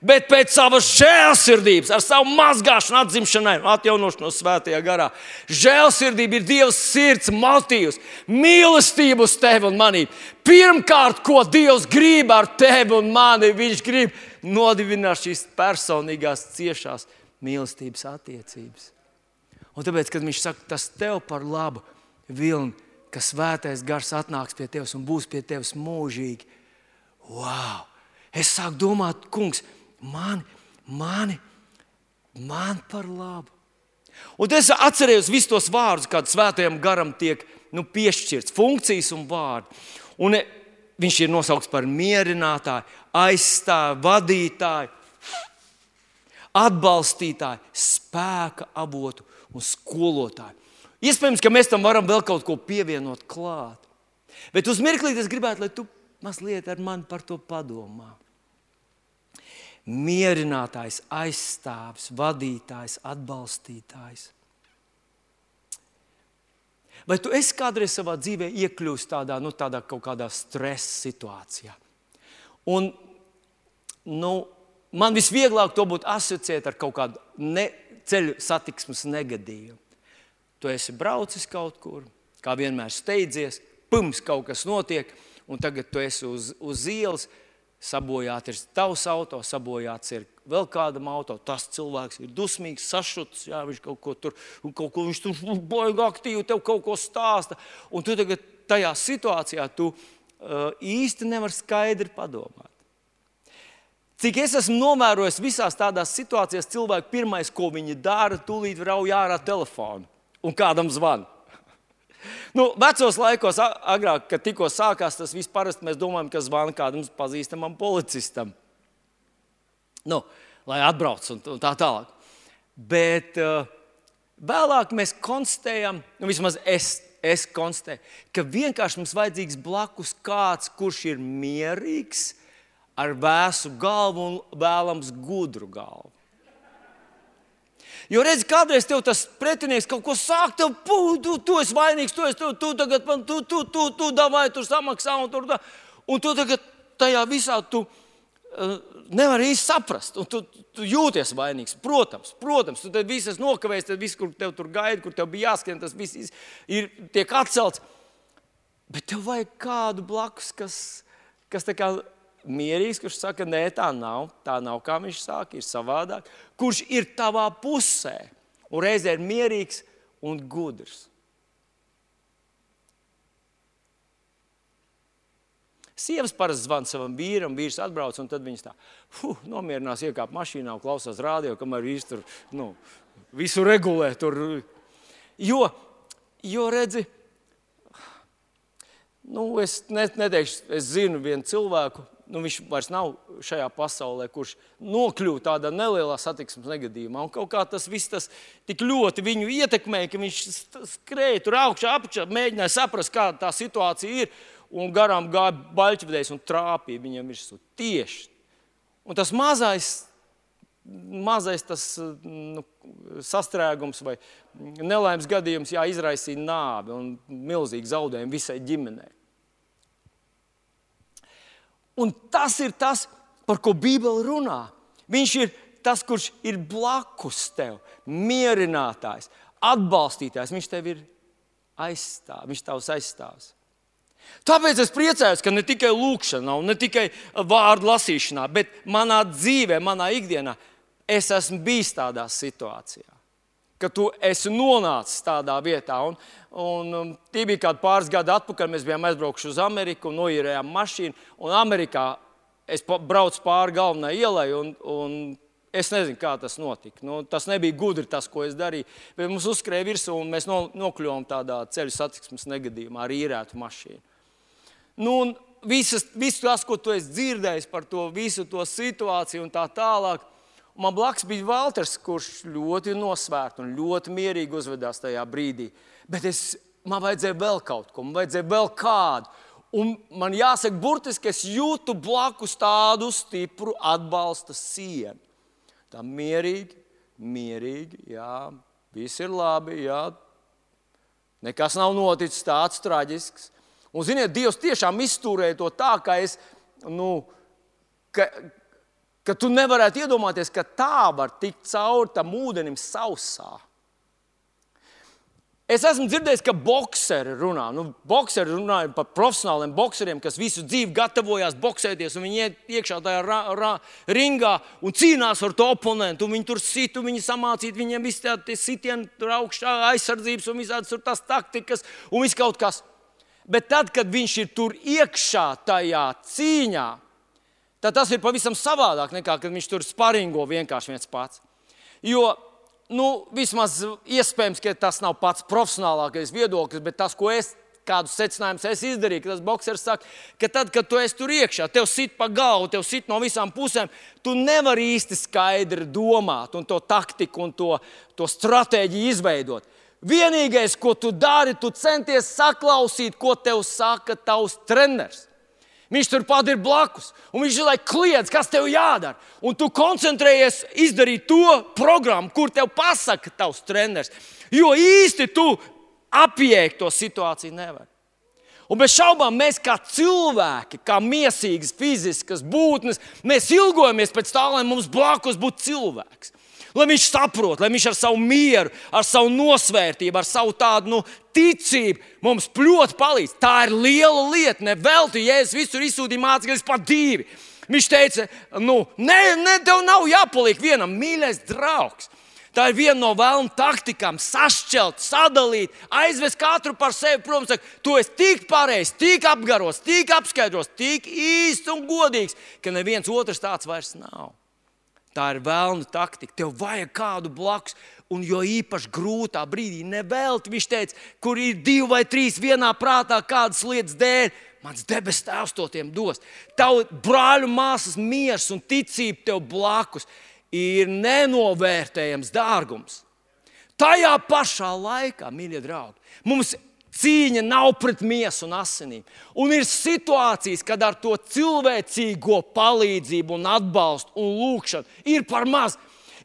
bet pēc savas žēlsirdības, ar savu mazgāšanu, atzimšanai, atjaunošanos svētajā garā. Žēlsirdība ir Dieva sirds motīvs, mīlestība uz tevi un mani. Pirmkārt, ko Dievs grib ar tevi un mani, Viņš grib nodibināt šīs personīgās, ciešās mīlestības attiecības. Un tāpēc, kad Viņš saka, tas tev par labu, vilni, ka svētais gars atnāks pie tevis un būs pie tevis mūžīgi. Wow! Es sāku domāt, kungs, mani, mani, man par labu. Un es atceros visus tos vārdus, kādi svētajam garam tiek nu, piešķirts, funkcijas un vārdi. Un viņš ir nosaukts par mierinātāju, aizstāvu, vadītāju, atbalstītāju, spēka avotu un skolotāju. Iespējams, ka mēs tam varam vēl kaut ko pievienot klāt. Bet uz mirkli es gribētu, lai tu mazliet ar mani par to padomā mierinātājs, aizstāvis, vadītājs, atbalstītājs. Vai tu esi kādreiz savā dzīvē iekļuvis tādā, nu, tādā kaut kādā stresa situācijā? Un, nu, man visvieglāk to būtu asociēt ar kaut kādu ne, ceļu satiksmes negadījumu. Tu esi braucis kaut kur, kā vienmēr steidzies, pums kaut kas notiek, un tagad tu esi uz, uz ielas sabojāts ir tavs auto, sabojāts ir vēl kādam auto. Tas cilvēks ir dusmīgs, sašuts, jā, viņš kaut ko tur, kaut ko, viņš tur baigi aktīvi tev kaut ko stāsta. Un tu tagad tajā situācijā tu uh, īsti nevari skaidri padomāt. Cik es esmu novērojis visās tādās situācijās, cilvēki pirmais, ko viņi dara, tūlīt rauj ārā telefonu un kādam zvana. Nu, vecos laikos, agrāk, kad tikko sākās tas viss, parasti mēs domājam, ka zvana kādam pazīstamam policistam. Nu, lai atbrauc un, un tā tālāk. Bet uh, vēlāk mēs konstatējam, nu, vismaz es, es konstatēju, ka vienkārši mums vajadzīgs blakus kāds, kurš ir mierīgs, ar vēsu galvu un vēlams gudru galvu. Jo redz, kādreiz tev tas pretinieks kaut ko sāk, tev, pu, tu, tu esi vainīgs, tu, esi, tu, tu tagad man, tu, tu, tu, tu davai tur samaksā un tur. Un tu tagad tajā visā tu uh, nevari īsti saprast. Un tu, tu jūties vainīgs. Protams, protams tu viss esi nokavējis, tad viss, kur tev tur gaida, kur tev bija jāskrien, tas viss ir, tiek atcelts. Bet tev vajag kādu blakus, kas, kas tā kā mierīgs, kurš saka, nē, tā nav, tā nav kā viņš saka, ir savādāk, kurš ir tavā pusē un reizē ir mierīgs un gudrs. Sievas parasti zvana savam vīram, vīrs atbrauc, un tad viņš tā nomierinās, iekāp mašīnā un klausās rādio, kamēr vīrs tur nu, visu regulē. Tur. Jo jo redzi, nu, es neteikšu, es zinu vienu cilvēku, nu, viņš vairs nav šajā pasaulē, kurš nokļuva tādā nelielā satiksmes negadījumā. Un kaut kā tas viss tas tik ļoti viņu ietekmēja, ka viņš skrēja tur augšā, apakšā, mēģināja saprast, kāda tā situācija ir. Un garām gāja baļķvedējs un trāpīja viņam virsū tieši. Un tas mazais, mazais tas, nu, sastrēgums vai nelaimes gadījums jā, izraisīja nāvi un milzīgu zaudējumu visai ģimenei. Un tas ir tas, par ko Bībele runā. Viņš ir tas, kurš ir blakus tev, mierinātājs, atbalstītājs. Viņš tev ir aizstāv, viņš tavs aizstāvs. Tāpēc es priecājos, ka ne tikai lūkšanā, ne tikai vārdu lasīšanā, bet manā dzīvē, manā ikdienā, es esmu bijis tādā situācijā, ka tu esi nonācis tādā vietā. Un, Un, um, tie bija kādi pāris gadi atpakaļ. Mēs bijām aizbraukuši uz Ameriku un noīrējām mašīnu. Un Amerikā es braucu pāri galvenajai ielai. Un, un es nezinu, kā tas notika. Nu, tas nebija gudri, tas, ko es darīju. Bet mums uzskrēja virsū un mēs no, nokļuvām tādā ceļu satiksmes negadījumā ar īrētu mašīnu. Nu, visas, viss tas, ko tu esi dzirdējis par to visu to situāciju un tā tālāk. Man blakus bija Valters, kurš ļoti nosvērts un ļoti mierīgi uzvedās tajā brīdī. Bet es, man vajadzēja vēl kaut ko, man vajadzēja vēl kādu. Un man jāsaka, burtiski es jūtu blakus tādu stipru atbalsta sienu. Tā mierīgi, mierīgi, jā, viss ir labi, jā. Nekas nav noticis tāds traģisks. Un, ziniet, Dievs tiešām izturēja to tā, ka es, nu, ka, ka tu nevarētu iedomāties, ka tā var tikt cauri tam ūdenim sausā. Es esmu dzirdējis, ka boxeri runā. Nu, boxeri runā par profesionāliem boxeriem, kas visu dzīvi gatavojās boxēties. Viņi iet iekšā tajā ra, ra, ringā un cīnās ar to oponentu. Viņi tur sit, viņi samācīt, viņiem viss tādi sitieni, tur augšā aizsardzības un visādas tur tās taktikas un viss kaut kas. Bet tad, kad viņš ir tur iekšā tajā cīņā, tad tas ir pavisam savādāk nekā kad viņš tur sparingo vienkārši viens pats. Jo nu, vismaz iespējams, ka tas nav pats profesionālākais viedoklis, bet tas, ko es kādus secinājumus es izdarīju, ka tas boxers saka, ka tad, kad tu esi tur iekšā, tev sit pa galvu, tev sit no visām pusēm, tu nevari īsti skaidri domāt un to taktiku un to, to stratēģiju izveidot. Vienīgais, ko tu dari, tu centies saklausīt, ko tev saka tavs treneris. Viņš turpat ir blakus, un viņš ir kliedz, kas tev jādara. Un tu koncentrējies izdarīt to programmu, kur tev pasaka tavs treneris. Jo īsti tu apiet to situāciju nevar. Un bez šaubām mēs kā cilvēki, kā mīsīgas, fiziskas būtnes, mēs ilgojamies pēc tā, lai mums blakus būtu cilvēks. Lai viņš saprot, lai viņš ar savu mieru, ar savu nosvērtību, ar savu tādu nu, ticību mums ļoti palīdz. Tā ir liela lieta. Nevelti, ja es visur izsūtīju mācekļus pa divi. Viņš teica, nu, ne, ne, tev nav jāpaliek vienam mīļais draugs. Tā ir viena no vēlnu taktikām, sašķelt, sadalīt, aizvest katru par sevi. Protams, saka, tu esi tik pareizs, tik apgaros, tik apskaidros, tik īsts un godīgs, ka neviens otrs tāds vairs nav. Tā ir vēlna taktika. Tev vajag kādu blakus, un jo īpaši grūtā brīdī, nevelti viņš teica, kur ir divi vai trīs vienā prātā, kādas lietas dēļ. Mans debesu tēvs to tiem dos. Tavu brāļu māsas miers un ticība tev blakus ir nenovērtējams dārgums. Tajā pašā laikā, mīļie draugi, mums Cīņa nav pret miesu un asinīm. Un ir situācijas, kad ar to cilvēcīgo palīdzību, un atbalstu un lūgšanu ir par maz.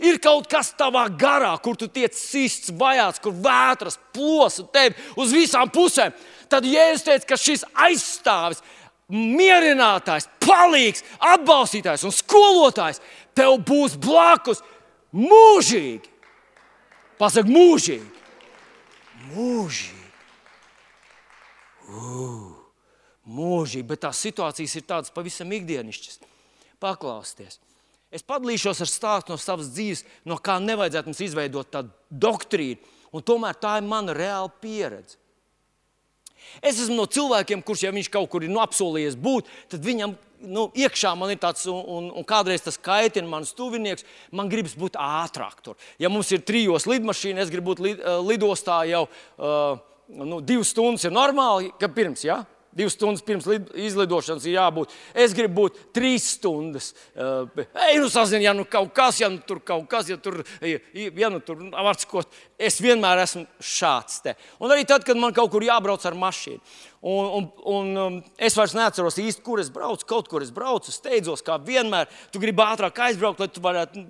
Ir kaut kas tavā garā, kur tu tiec sists, vajāts, kur vētras plosa tevi uz visām pusēm. Tad Jēzus teica, ka šis aizstāvis, mierinātājs, palīgs, atbalstītājs un skolotājs tev būs blakus mūžīgi. Pasaka, mūžīgi. Mūžīgi. Mūžīgi, bet tās situācijas ir tādas pavisam ikdienišķas. Paklausieties! Es padalīšos ar stāstu no savas dzīves, no kā nevajadzētu mums izveidot tādu doktrīnu, un tomēr tā ir mana reāla pieredze. Es esmu no cilvēkiem, kurš, ja viņš kaut kur ir nu, apsolījies būt, tad viņam nu, iekšā man ir tāds, un, un, un kādreiz tas kaitina manas tuvinieks, man gribas būt ātrāk tur. Ja mums ir trijos lidmašīna, es gribu būt lid, lidostā jau. Uh, nu, divas stundas ir normāli, ka pirms. Ja? Divas stundas pirms izlidošanas ir jābūt. Es gribu būt trīs stundas. Uh, Ej, nu, sazini, ja nu kaut kas, ja nu tur kaut kas, ja tur, ja nu tur var sakot, es vienmēr esmu šāds te. Un arī tad, kad man kaut kur jābrauc ar mašīnu. Un, un, un um, es vairs neatceros īsti, kur es braucu. Kaut kur es braucu, steidzos, kā vienmēr. Tu gribi ātrāk aizbraukt, lai tu varētu,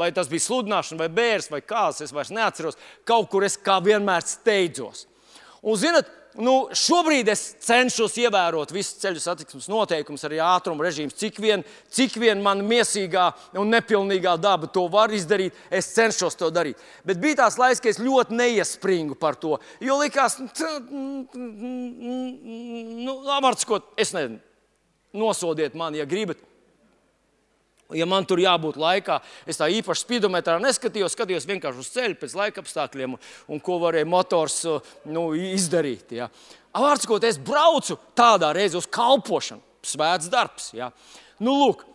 vai tas bija sludināšana, vai bērns, vai kāds. Es vairs neatceros. Kaut kur es kā vienmēr steidzos. Un, zinot, nu, šobrīd es cenšos ievērot visus ceļu satiksmes noteikumus, arī ātruma režīmus, cik vien, cik vien man mīsīgā un nepilnīgā daba to var izdarīt. Es cenšos to darīt. Bet bija tās laiks, kad es ļoti neiespringu par to. Jo likās, nu, Amarts, ko es nezinu, nosodiet mani, ja gribat. Ja man tur jābūt laikā, es tā īpaši spidometrā neskatījos, skatījos vienkārši uz ceļa, pēc laika apstākļiem un, un ko varēja motors nu, izdarīt. Ja. Vārds, ko es braucu tādā reizē uz kalpošanu, svēts darbs. Ja. Nu, lūk,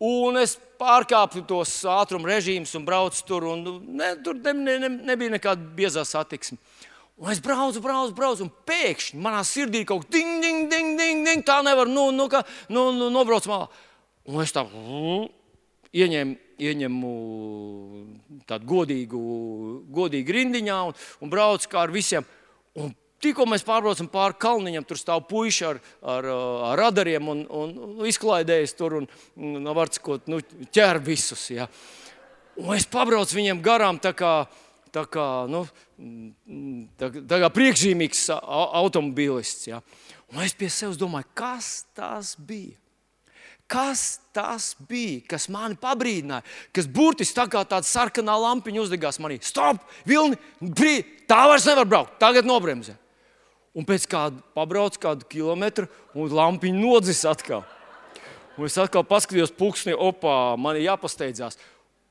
un es pārkāpu tos ātruma režīmus un braucu tur, un nu, ne, tur ne, ne, ne, nebija nekāda biezā satiksme. Un es braucu, braucu, braucu, un pēkšņi manā sirdī kaut kas ding, ding, ding, ding, ding tā nevar nu, nu, ka, nu, nu, nobraukt malā. Un es tādu mm, ieņēmu, ieņemu tādu godīgu, godīgu rindiņā un, un braucu kā ar visiem. Un tikko mēs pārbraucam pāri kalniņam, tur stāv puiši ar, ar, ar radariem un, un izklaidējas tur un, un varcikot, nu, ķer visus. Ja. Un es pabraucu viņiem garām tā kā, tā kā, nu, tā, tā kā priekšzīmīgs automobilists. Ja. Un es pie sevis domāju, kas tas bija? Kas tas bija, kas mani pabrīdināja, kas burtiski tā kā tāda sarkanā lampiņa uzdegās manī? Stop, vilni, brīd, tā vairs nevar braukt, tagad nobremzē. Un pēc kāda pabrauc kādu kilometru, un lampiņa nodzis atkal. Un es atkal paskatījos, pūksteni, opā, man ir jāpasteidzās.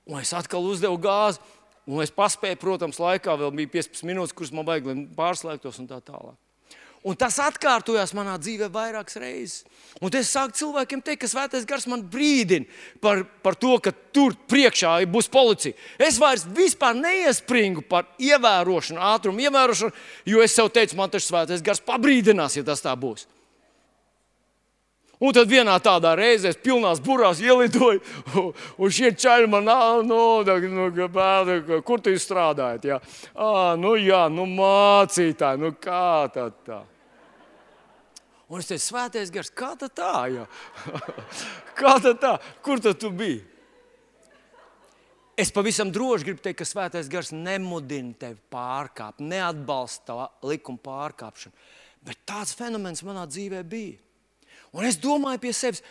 Un es atkal uzdevu gāzi, un es paspēju, protams, laikā vēl bija 15 minūtes, kuras man vajag, lai pārslēgtos un tā tālāk. Un tas atkārtojās manā dzīvē vairākas reizes. Un es sāku cilvēkiem teikt, ka svētais gars man brīdina par, par to, ka tur priekšā būs policija. Es vairs neiespringu par ievērošanu, ātrumu ievērošanu, jo es sev teicu, man tas svētais gars pabrīdinās, ja tas tā būs. Un tad vienā tādā reizē es pilnās burās ielidoju, un šie čaļi man nu, nu, kur tu strādājat? Jā, à, nu, jā, nu mācītāji, nu kā tā tā. Un es teicu, svētais gars, kā tā tā? Jā? kā tā tā? Kur tad tu biji? Es pavisam droši gribu teikt, ka svētais gars nemudina tevi pārkāpt, neatbalsta likuma pārkāpšanu. Bet tāds fenomens manā dzīvē bija. Un es domāju pie sevis,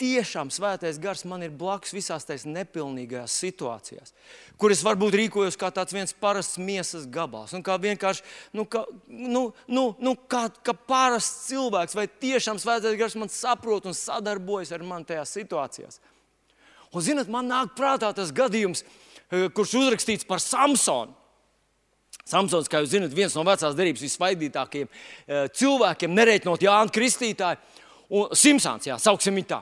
tiešām svētais gars man ir blakus visās tās nepilnīgajās situācijās, kur es varbūt rīkojos kā tāds viens parasts miesas gabals, un kā vienkārši nu, kā, nu, nu, nu, kā, kā parasts cilvēks, vai tiešām svētais gars man saprot un sadarbojas ar mani tajās situācijās. Un, zinot, man nāk prātā tas gadījums, eh, kurš uzrakstīts par Samsonu. Samsons, kā jūs zināt, viens no vecās derības visvaidītākajiem eh, cilvēkiem, nereiķinot Jānu Kristītāju, un Simpsons, jā, sauksim viņu tā.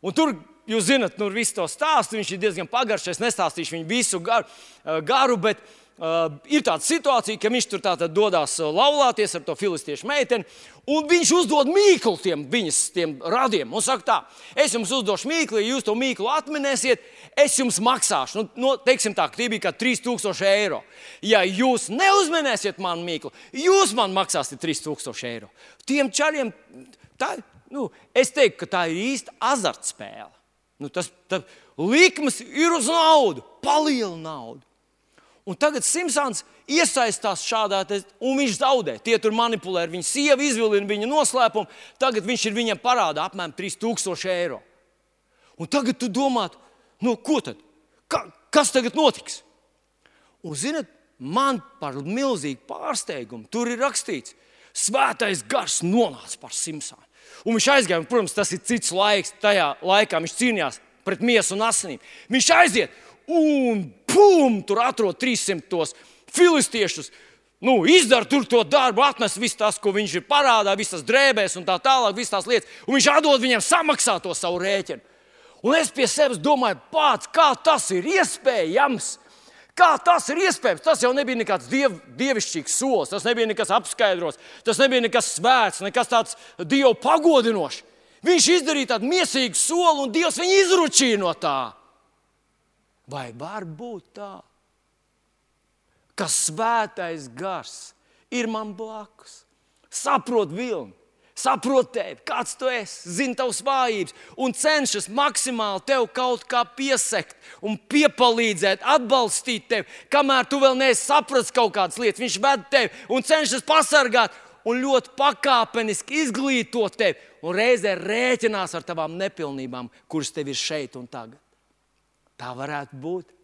Un tur jūs zināt, nu, visu to stāstu. Viņš ir diezgan pagaršs. Es nestāstīšu viņu visu garu, eh, garu bet uh, ir tāda situācija, ka viņš tur dodas laulāties ar to filistiešu meiteni. Un viņš uzdod mīklu tiem viņas tiem radiem. Un saka, tā, es jums uzdošu mīklu, ja jūs to mīklu atminēsiet, es jums maksāšu. Nu, no, teiksim tā, tie bija kā 3000 eiro. Ja jūs neuzminēsiet manu mīklu, jūs man maksāsiet 3000 eiro. Tiem čaļiem, tā, nu, es teiktu, ka tā ir īsta azartspēle. Nu, tas, tas likmes ir uz naudu, palielu naudu. Un tagad Simpsons iesaistās šādā, te, un viņš zaudē. Tie tur manipulē ar viņu sievu, izvilina viņa noslēpumu. Tagad viņš ir viņam parādā apmēram 3000 eiro. Un tagad tu domā, nu, ko tad? Ka, kas tagad notiks? Un, zinot, man par milzīgu pārsteigumu tur ir rakstīts, Svētais gars nonāca par Simpsonu. Un viņš aizgāja, un, protams, tas ir cits laiks. Tajā laikā viņš cīnījās pret miesu un asinīm. Viņš aiziet un pum, tur atrod 300 tos filistiešus. Nu, izdara tur to darbu, atnes visu tas, ko viņš ir parādā, visas drēbēs un tā tālāk, visas tās lietas. Un viņš atdod viņiem samaksāt to savu rēķinu. Un es pie sevis domāju, pats, kā tas ir iespējams, Kā tas ir iespējams? Tas jau nebija nekāds diev, dievišķīgs solis, tas nebija nekas apskaidrots, tas nebija nekas svēts, nekas tāds dievu pagodinošs. Viņš izdarīja tādu mīsīgu soli, un Dievs viņu izručīja no tā. Vai var būt tā, ka svētais gars ir man blakus, saprot vilni? Saprot tevi, kāds tu esi, zina tavas vājības un cenšas maksimāli tev kaut kā piesekt un piepalīdzēt, atbalstīt tevi, kamēr tu vēl neesi sapratis kaut kādas lietas. Viņš ved tevi un cenšas pasargāt un ļoti pakāpeniski izglītot tevi un reizē rēķinās ar tavām nepilnībām, kuras tev ir šeit un tagad. Tā varētu būt.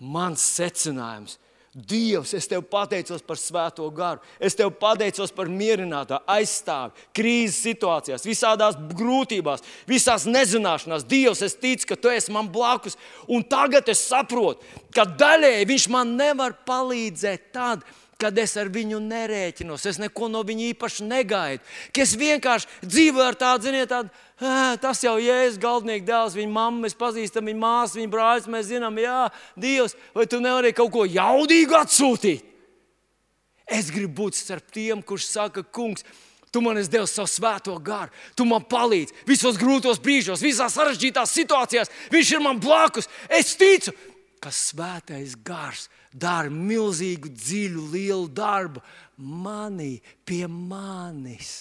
Mans secinājums ir Dievs, es tev pateicos par svēto garu. Es tev pateicos par mierinātāju, aizstāvi krīzes situācijās, visādās grūtībās, visās nezināšanās. Dievs, es ticu, ka tu esi man blakus. Un tagad es saprotu, ka daļēji viņš man nevar palīdzēt tad, kad es ar viņu nerēķinos, es neko no viņa īpaši negaidu. Ka es vienkārši dzīvoju ar tādu, ziniet, tādu, tas jau Jēzus galvenais dēls, viņa mamma, mēs pazīstam viņa māsu, viņa brālis, mēs zinām, jā, Dievs, vai tu nevari kaut ko jaudīgu atsūtīt? Es gribu būt starp tiem, kurš saka, kungs, Tu man esi devis savu svēto garu, tu man palīdzi visos grūtos brīžos, visās sarežģītās situācijās. Viņš ir man blakus. Es ticu, ka svētais gars dara milzīgu, dziļu, lielu darbu manī, pie manis.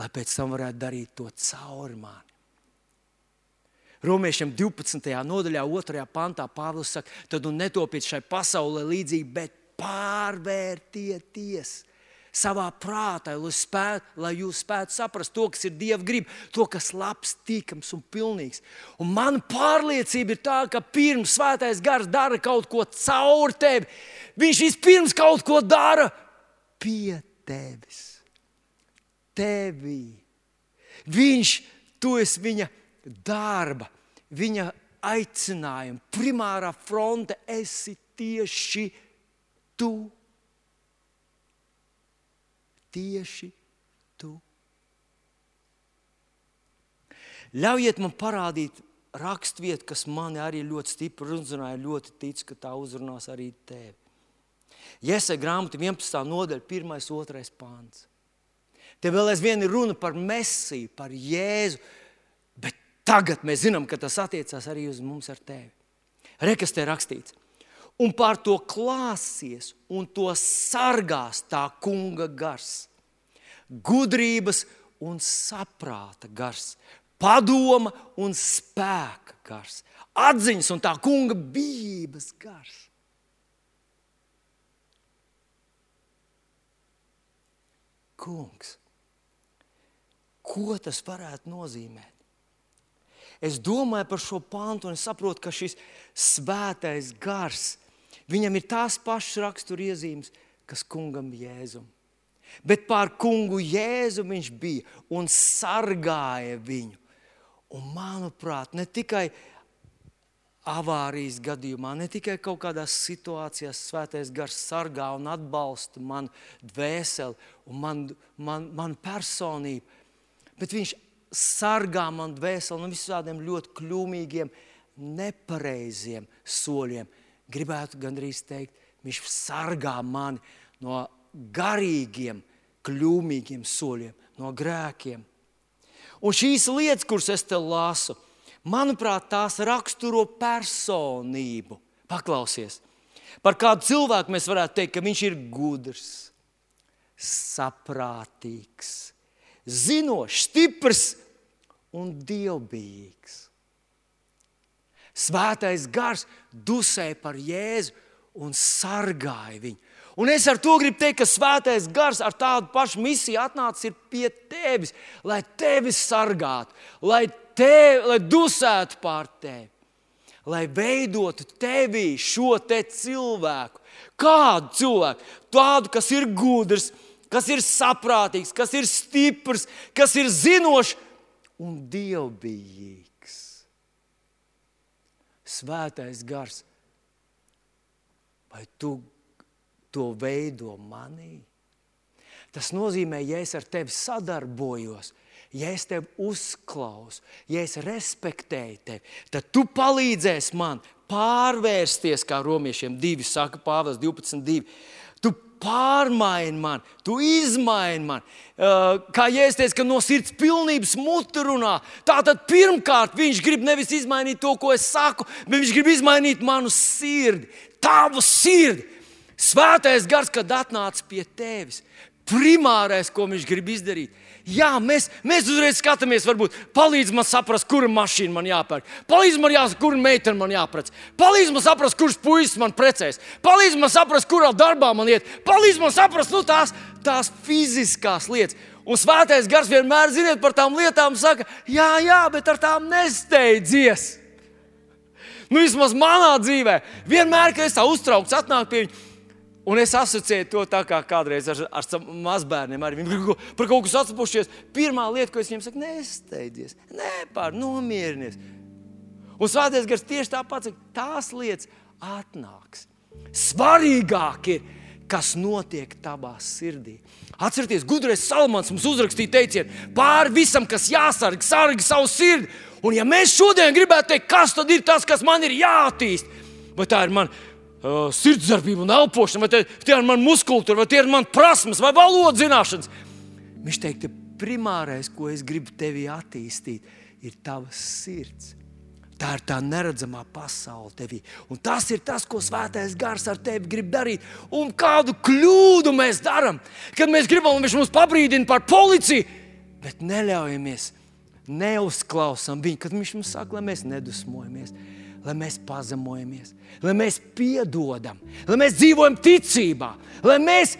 Lai pēc tam varētu darīt to cauri mani. Romiešiem 12. nodaļā, 2. pantā Pāvils saka, tad nu netopiet šai pasaulē līdzīgi, bet pārvērtieties savā prātā, lai, spētu, lai jūs spētu saprast to, kas ir Dieva griba, to, kas ir labs, tīkams un pilnīgs. Un man pārliecība ir tā, ka pirms svētais gars dara kaut ko caur tevi, viņš vispirms kaut ko dara pie tevis. Tevī. Viņš, tu esi viņa darba, viņa aicinājuma, primārā fronte, esi tieši tu tieši tu. Ļaujiet man parādīt raksturvietu, kas mani arī ļoti stipri uzrunāja. Ļoti ticu, ka tā uzrunās arī tevi. Iesai grāmata 11. nodaļa, 1. un 2. pāns. Te vēl aizvien ir runa par Mēsiju, par Jēzu, bet tagad mēs zinām, ka tas attiecās arī uz mums ar tevi. Rekas te rakstīts un pār to klāsies un to sargās tā kunga gars. Gudrības un saprāta gars, padoma un spēka gars, atziņas un tā kunga bijības gars. Kungs, ko tas varētu nozīmēt? Es domāju par šo pāntu un saprotu, ka šis svētais gars Viņam ir tās pašas raksturiezīmes, kas kungam Jēzum. Bet pār kungu Jēzu viņš bija un sargāja viņu. Un, manuprāt, ne tikai avārijas gadījumā, ne tikai kaut kādās situācijās svētais gars sargā un atbalsta manu dvēseli un manu man, man personību, bet viņš sargā manu dvēseli no visādiem ļoti kļūmīgiem, nepareiziem soļiem gribētu gandrīz teikt, viņš sargā mani no garīgiem, kļūmīgiem soļiem, no grēkiem. Un šīs lietas, kuras es te lasu, manuprāt, tās raksturo personību. Paklausies, par kādu cilvēku mēs varētu teikt, ka viņš ir gudrs, saprātīgs, zinošs, stiprs un dievbijīgs. Svētais gars dusēja par Jēzu un sargāja viņu. Un es ar to gribu teikt, ka svētais gars ar tādu pašu misiju atnācis pie tevis, lai tevi sargātu, lai, tevi, lai dusētu pār tevi, lai veidotu tevī šo te cilvēku. Kādu cilvēku? Tādu, kas ir gudrs, kas ir saprātīgs, kas ir stiprs, kas ir zinošs un dievbijīgs svētais gars, vai tu to veido manī? Tas nozīmē, ja es ar tevi sadarbojos, ja es tevi uzklausu, ja es respektēju tevi, tad tu palīdzēsi man pārvērsties, kā romiešiem divi saka, Pāvils 12. Pārmaini mani, tu izmaini mani. Uh, kā Jēzus teica, ka no sirds pilnības mute runā. Tātad pirmkārt viņš grib nevis izmainīt to, ko es saku, bet viņš grib izmainīt manu sirdi, tavu sirdi. Svētais gars, kad atnāca pie tevis, primārais, ko viņš grib izdarīt, Jā, mēs, mēs uzreiz skatāmies, varbūt palīdz man saprast, kura mašīna man jāpērk. Palīdz man jāsaka, kura meitene man jāprecē. Palīdz man saprast, kurš puisis man precēs. Palīdz man saprast, kurā darbā man iet. Palīdz man saprast nu, tās, tās fiziskās lietas. Un svētais gars vienmēr ziniet par tām lietām, saka, jā, jā, bet ar tām nesteidzies. Nu, vismaz manā dzīvē, vienmēr, kad es tā uztraukts, atnāk pie viņa Un es asociēju to tā kā kādreiz ar, ar mazbērniem. Arī viņi par kaut ko atpūsties. Pirmā lieta, ko es viņiem saku, nesteidzies, nepār, nomierinies. Un svētais gars tieši tāpat saka, tās lietas atnāks. Svarīgāk ir, kas notiek tavā sirdī. Atcerieties, gudrais Salmans mums uzrakstīja teicienu, pāri visam, kas jāsargā, sargi savu sirdi. Un ja mēs šodien gribētu teikt, kas tad ir tas, kas man ir jāattīst, vai tā ir mana uh, sirdsdarbība un elpošana, vai tie ir mani muskultūra, vai tie ir mani prasmes vai valodas zināšanas. Viņš teica, primārais, ko es gribu tevī attīstīt, ir tavs sirds. Tā ir tā neredzamā pasaule tevī. Un tas ir tas, ko Svētais Gars ar tevi grib darīt. Un kādu kļūdu mēs darām, kad mēs gribam, lai viņš mums pabrīdina par policiju, bet neļaujamies, neuzklausām viņu, kad viņš mums saka, lai mēs nedusmojamies lai mēs pazemojamies, lai mēs piedodam, lai mēs dzīvojam ticībā, lai mēs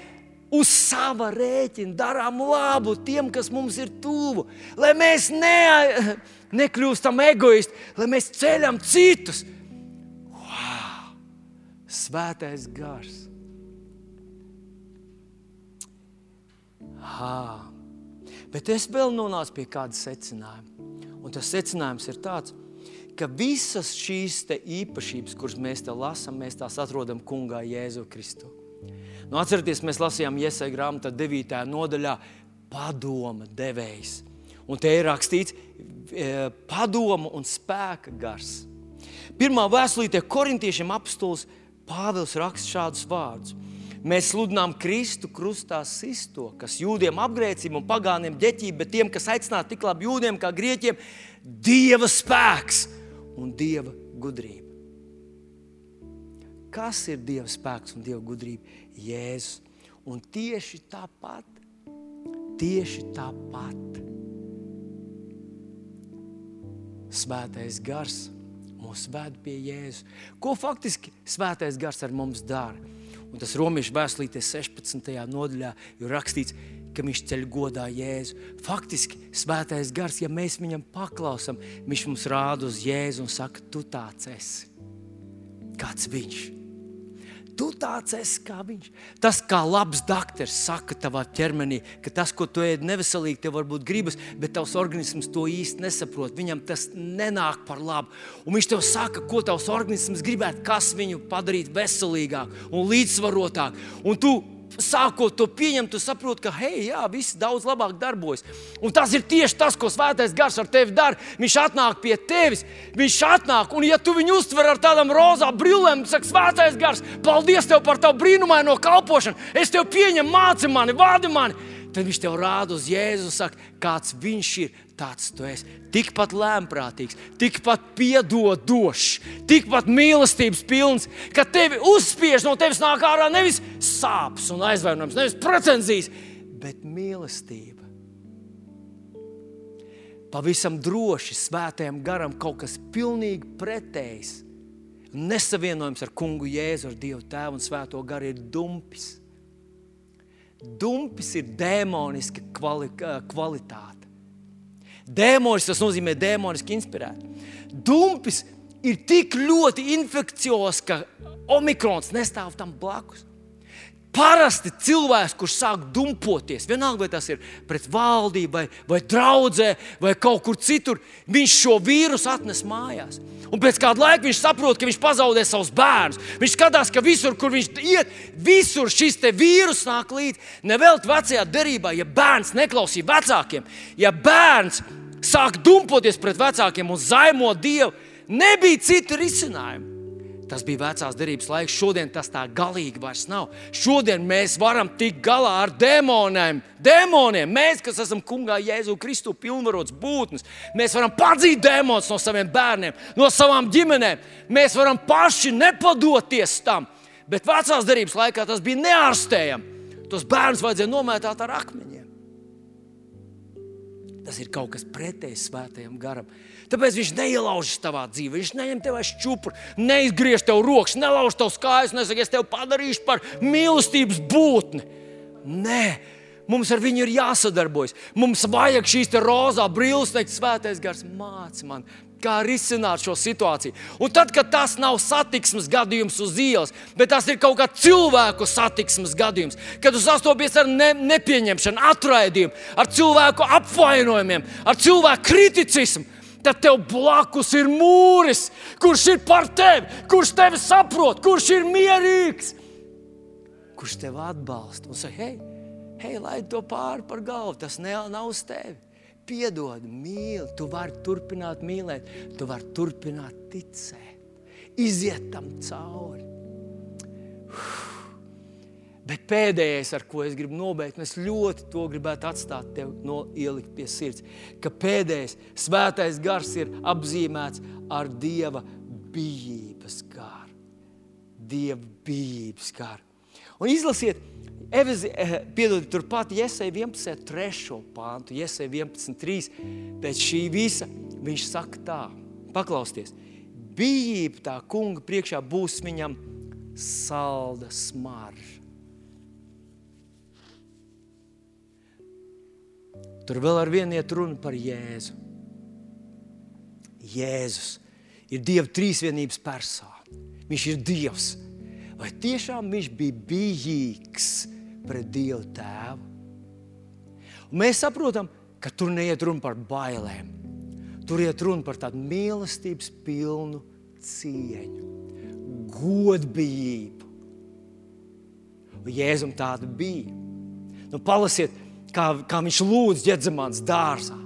uz sava rēķina darām labu tiem, kas mums ir tuvu, lai mēs ne, nekļūstam egoisti, lai mēs ceļam citus. Wow! Svētais gars! Ha. Bet es vēl nonācu pie kāda secinājuma. Un tas secinājums ir tāds, ka ka visas šīs īpašības, kuras mēs te lasām, mēs tās atrodam Kungā Jēzu Kristu. Nu, atcerieties, mēs lasījām Iesai grāmatā 9. nodaļā padoma devējs. Un te ir rakstīts e, padomu un spēka gars. Pirmā vēstulītē korintiešiem apstulis Pāvils raksta šādus vārdus. Mēs sludinām Kristu krustā sisto, kas jūdiem apgrēcību un pagāniem ģeķību, bet tiem, kas aicināti tik labi jūdiem kā grieķiem, Dieva spēks un dieva gudrība. Kas ir dieva spēks un dieva gudrība? Jēzus. Un tieši tāpat, tieši tāpat Svētais gars mūs ved pie Jēzus. Ko faktiski Svētais gars ar mums dara? Un tas Romas vēstulītē 16. nodaļā ir rakstīts, ka viņš ceļ godā Jēzu. Faktiski svētais gars, ja mēs viņam paklausām, viņš mums rāda uz Jēzu un saka, tu tāds esi. Kāds viņš? Tu tāds esi kā viņš. Tas, kā labs doktors saka tavā ķermenī, ka tas, ko tu ēd, neveselīgi, tev varbūt gribas, bet tavs organisms to īsti nesaprot. Viņam tas nenāk par labu. Un viņš tev saka, ko tavs organisms gribētu, kas viņu padarītu veselīgāku un līdzsvarotāku. Un tu sākot to pieņemt, tu saproti, ka hei, jā, viss daudz labāk darbojas. Un tas ir tieši tas, ko Svētais Gars ar tevi dara. Viņš atnāk pie tevis, viņš atnāk, un ja tu viņu uztver ar tādām rozā brillēm, saka, Svētais Gars, paldies tev par tavu brīnumaino kalpošanu. Es tev pieņemu, māci mani, vādi mani. Tad viņš tev rāda uz Jēzu, saka, kāds viņš ir, tāds tu esi. Tikpat lēmprātīgs, tikpat piedodošs, tikpat mīlestības pilns, ka tevi uzspiež no tevis nāk ārā nevis sāpes un aizvainojums, nevis pretenzijas, bet mīlestība. Pavisam droši svētajam garam kaut kas pilnīgi pretējs. Nesavienojams ar kungu Jēzu, ar Dievu Tēvu un Svēto garu ir dumpis. Dumpis ir dēmoniska kvali, kvalitāte. Dēmonis tas nozīmē dēmoniski inspirēti. Dumpis ir tik ļoti infekcijos, ka omikrons nestāv tam blakus. Parasti cilvēks, kurš sāk dumpoties, vienalga vai tas ir pret valdību, vai, vai draudzē, vai kaut kur citur, viņš šo vīrusu atnes mājās. Un pēc kāda laika viņš saprot, ka viņš pazaudē savus bērnus. Viņš skatās, ka visur, kur viņš iet, visur šis vīrus nāk līdzi. Nevelti vecajā derībā, ja bērns neklausīja vecākiem, ja bērns sāk dumpoties pret vecākiem un zaimot Dievu, nebija citu risinājumu. Tas bija vecās derības laiks. Šodien tas tā galīgi vairs nav. Šodien mēs varam tikt galā ar demoniem. Demoniem. Mēs, kas esam kungā Jēzu Kristu pilnvarots būtnes, mēs varam padzīt demonus no saviem bērniem, no savām ģimenēm. Mēs varam paši nepadoties tam. Bet vecās derības laikā tas bija neārstējami. Tos bērnus vajadzēja nomētāt ar akmeņiem. Tas ir kaut kas pretējs svētajam garam. Tāpēc viņš neielaužas tavā dzīvē, viņš neņem tev čūpuru, neizgriež tev rokas, nelauž tev kājas, nesaka, es tevi padarīšu par mīlestības būtni. Nē, mums ar viņu ir jāsadarbojas. Mums vajag šīs rozā brilles, teikt, svētais gars māca man, kā risināt šo situāciju. Un tad, kad tas nav satiksmes gadījums uz ielas, bet tas ir kaut kāds cilvēku satiksmes gadījums, kad tu sastopies ar ne, nepieņemšanu, atraidījumu, ar cilvēku apvainojumiem, ar cilvēku kriticismu. Tad tev blakus ir mūris, kurš ir par tevi, kurš tevi saprot, kurš ir mierīgs, kurš tevi atbalsta un saka, hei, hei laid to pāri par galvu, tas nav uz tevi. Piedod, mīli, tu vari turpināt mīlēt, tu vari turpināt ticēt, iziet tam cauri. Bet pēdējais, ar ko es gribu nobeigt, un es ļoti to gribētu atstāt tev, no, ielikt pie sirds, ka pēdējais svētais gars ir apzīmēts ar dieva bijības garu. Dieva bijības garu. Un izlasiet, Eh, piedod, turpat Iesai 11, 3. pāntu, Iesai 11, 3. Pēc šī visa viņš saka tā, paklausieties, bijība tā kunga priekšā būs viņam salda smarža. Tur vēl ar vienu iet runa par Jēzu. Jēzus ir Dieva trīsvienības persona. Viņš ir Dievs. Vai tiešām viņš bija bijīgs? pret Dievu Tēvu. Un mēs saprotam, ka tur neiet runa par bailēm. Tur iet runa par tādu mīlestības pilnu cieņu, godbijību. Un Jēzum tāda bija. Nu, palasiet, kā, kā viņš lūdz ģedzamāns dārzā.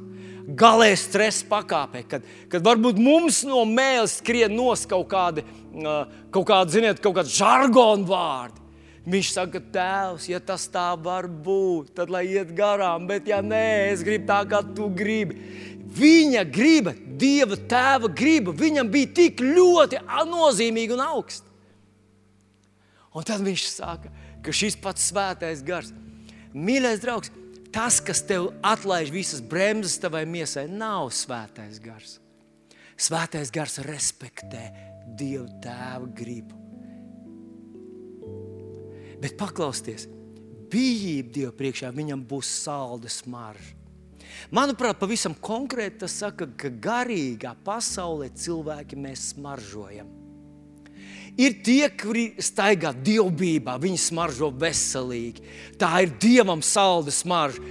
Galēji stresa pakāpē, kad, kad varbūt mums no mēles skrien nos kaut kādi, kaut kādi, ziniet, kaut kādi žargonu vārdi. Viņš saka, Tēvs, ja tas tā var būt, tad lai iet garām, bet ja nē, es gribu tā, kā tu gribi. Viņa griba, Dieva tēva griba, viņam bija tik ļoti nozīmīga un augsta. Un tad viņš saka, ka šis pats svētais gars, mīļais draugs, tas, kas tev atlaiž visas bremzes tavai miesai, nav svētais gars. Svētais gars respektē Dieva tēva gribu. Bet paklausieties, bijība Dieva priekšā viņam būs salda smarža. Manuprāt, pavisam konkrēti tas saka, ka garīgā pasaulē cilvēki mēs smaržojam. Ir tie, kuri staigā dievbijā, viņi smaržo veselīgi. Tā ir dievam salda smarža.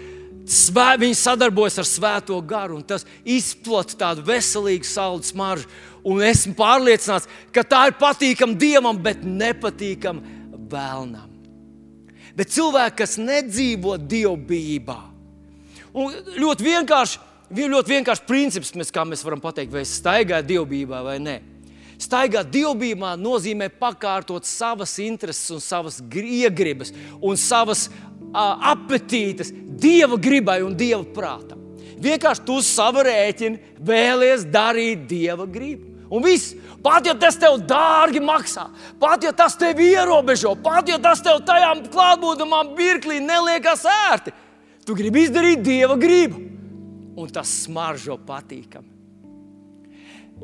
Svē, viņi sadarbojas ar Svēto garu, un tas izplatīja tādu veselīgu saldu smaržu. Un esmu pārliecināts, ka tā ir patīkama dievam, bet nepatīkama vēlnam bet cilvēki, kas nedzīvo dievbijībā. Un ļoti vienkārši, ļoti vienkārši princips, mēs, kā mēs varam pateikt, vai es staigāju dievbijībā vai nē. Staigāt dievbijā nozīmē pakārtot savas intereses, un savas iegribas un savas uh, apetītes dieva gribai un dieva prātam. Vienkārši tu uz savu rēķinu vēlies darīt dieva gribu. Un viss, pat ja tas tev dārgi maksā, pat ja tas tevi ierobežo, pat ja tas tev tajā klātbūtamā mirklī neliekas ērti, tu gribi izdarīt dieva gribu. Un tas smaržo patīkami.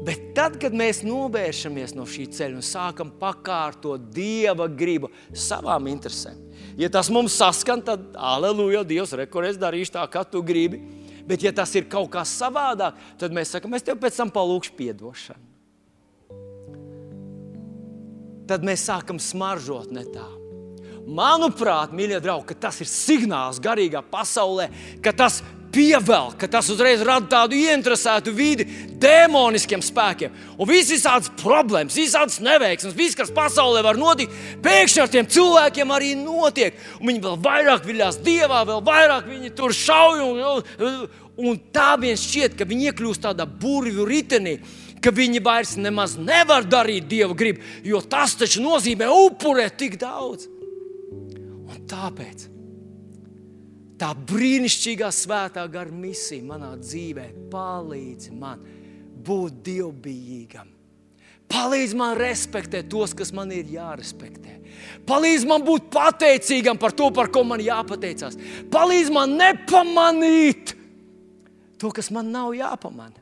Bet tad, kad mēs novēršamies no šī ceļa un sākam pakārtot dieva gribu savām interesēm, ja tas mums saskan, tad aleluja, Dievs, rekur es darīšu tā, kā tu gribi. Bet, ja tas ir kaut kas savādāk, tad mēs sakām, es tev pēc tam palūkšu atdošanu tad mēs sākam smaržot ne tā. Manuprāt, mīļie draugi, tas ir signāls garīgā pasaulē, ka tas pievelk, ka tas uzreiz rada tādu ieinteresētu vidi demoniskiem spēkiem. Un visas tādas problēmas, visas neveiksmes, viss, kas pasaulē var notikt, pēkšņi ar tiem cilvēkiem arī notiek. Un viņi vēl vairāk viļās dievā, vēl vairāk viņi tur šauj. Un, un tā viens šķiet, ka viņi iekļūst tādā burvju ritenī ka viņi vairs nemaz nevar darīt dieva gribu, jo tas taču nozīmē upurēt tik daudz. Un tāpēc tā brīnišķīgā svētā gara misija manā dzīvē palīdz man būt dievbijīgam. Palīdz man respektēt tos, kas man ir jārespektē. Palīdz man būt pateicīgam par to, par ko man jāpateicās. Palīdz man nepamanīt to, kas man nav jāpamana.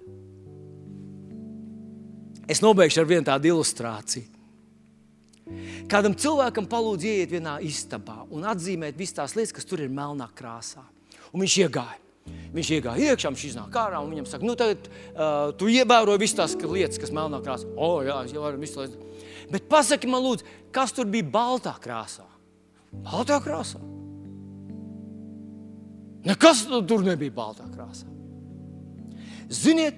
Es nobeigšu ar vienu tādu ilustrāciju. Kādam cilvēkam palūdz ieiet vienā istabā un atzīmēt visas tās lietas, kas tur ir melnā krāsā. Un viņš iegāja. Viņš iegāja iekšā, viņš iznāk ārā un viņam saka, nu, tagad uh, tu ievēroji visas tās lietas, kas melnā krāsā. O, oh, jā, es ievēroju visas lietas. Bet pasaki man, lūdzu, kas tur bija baltā krāsā? Baltā krāsā. Nekas tur nebija baltā krāsā. Ziniet,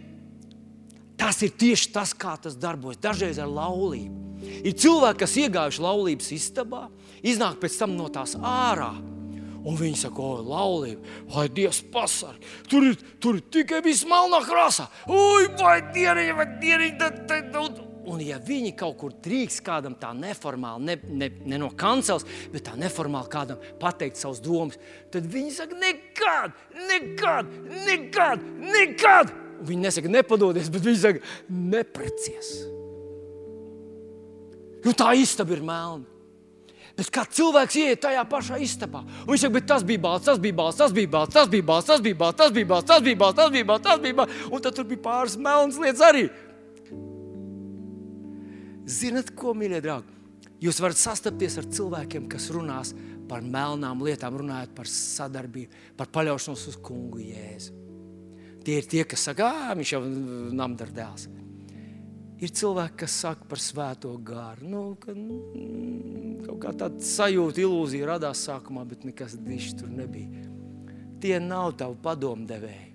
tas ir tieši tas, kā tas darbojas. Dažreiz ar laulību. Ir cilvēki, kas iegājuši laulības istabā, iznāk pēc tam no tās ārā. Un viņi saka, o, laulība, vai Dievs pasargā. Tur, ir, tur ir tikai viss melnā krāsā. Ui, vai dieniņa, vai dieniņa. Un, ja viņi kaut kur drīkst kādam tā neformāli, ne, ne, ne no kancels, bet tā neformāli kādam pateikt savus domas, tad viņi saka, nekad, nekad, nekad, nekad. Un viņi nesaka, nepadodies, bet viņi saka, neprecies. Jo tā istaba ir melna. Bet kā cilvēks ienāk tajā pašā istabā, viņš saka, tas bija balts, tas bija balts, tas bija balts, tas bija balts, tas bija balts, tas bija balts, tas bija balts, tas bija balts, tas bija balts, un tad tur bija pāris melnas lietas arī. Ziniet, ko, mīļie draugi? Jūs varat sastapties ar cilvēkiem, kas runās par melnām lietām, runājot par sadarbību, par paļaušanos uz kungu Jēzu. Tie ir tie, kas saka, ah, viņš jau ir namdardēls. Ir cilvēki, kas saka par svēto gāru. Nu, ka, mm, kaut kā tāda sajūta, ilūzija radās sākumā, bet nekas dišs tur nebija. Tie nav tavi padomdevēji.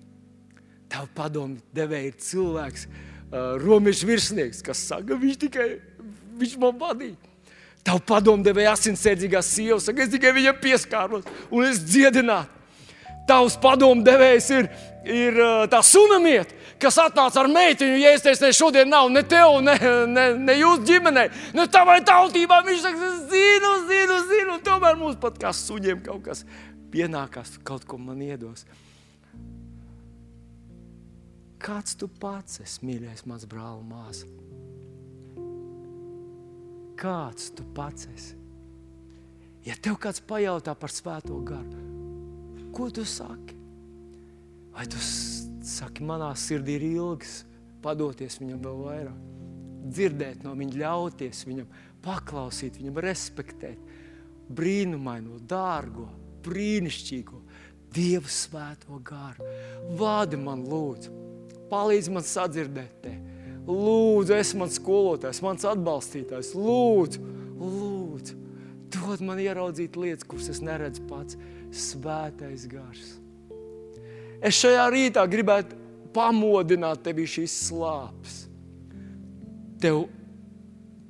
Tavu padomdevēji ir cilvēks, uh, robežu virsnieks, kas saka, viņš tikai viņš man vadīja. Tavu padomdevēja asinsēdzīgā sieva saka, es tikai viņam pieskāros un es dziedinātu. Tavs padomdevējs ir, ir tā sunamiet, kas atnāca ar meitiņu. Ja es teicu, ne šodien nav ne tev, ne, ne, ne jūsu ģimenei, ne tavai tautībā. Viņš saka, es zinu, zinu, zinu. Tomēr mums pat kā suņiem kaut kas pienākās, kaut ko man iedos. Kāds tu pats esi, mīļais, mans brāl, māsa? Kāds tu pats esi? Ja tev kāds pajautā par svēto garu, Ko tu saki? Vai tu saki, manā sirdī ir ilgs padoties viņam vēl vairāk, dzirdēt no viņa, ļauties viņam, paklausīt viņam, respektēt brīnumaino, dārgo, brīnišķīgo Dieva svēto garu. Vādi man, lūdzu, palīdzi man sadzirdēt te. Lūdzu, esi mans skolotājs, mans atbalstītājs. Lūdzu, lūdzu, dod man ieraudzīt lietas, kuras es neredzu pats svētais gars. Es šajā rītā gribētu pamodināt tevi šīs slāpes. Tev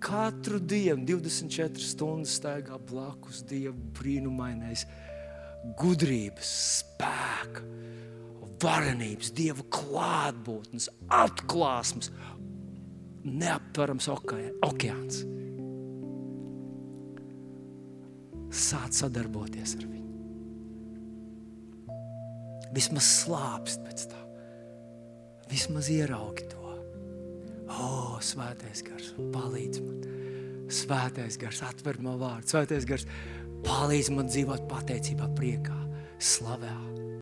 katru dienu, 24 stundas staigā blakus Dieva brīnumainais gudrības, spēka, varenības, Dieva klātbūtnes, atklāsmes, neaptverams okeāns. Sāc sadarboties ar viņu vismaz slāpst pēc tā. Vismaz ieraugi to. O, svētais gars, palīdz man. Svētais gars, atver man vārdu. Svētais gars, palīdz man dzīvot pateicībā, priekā, slavē.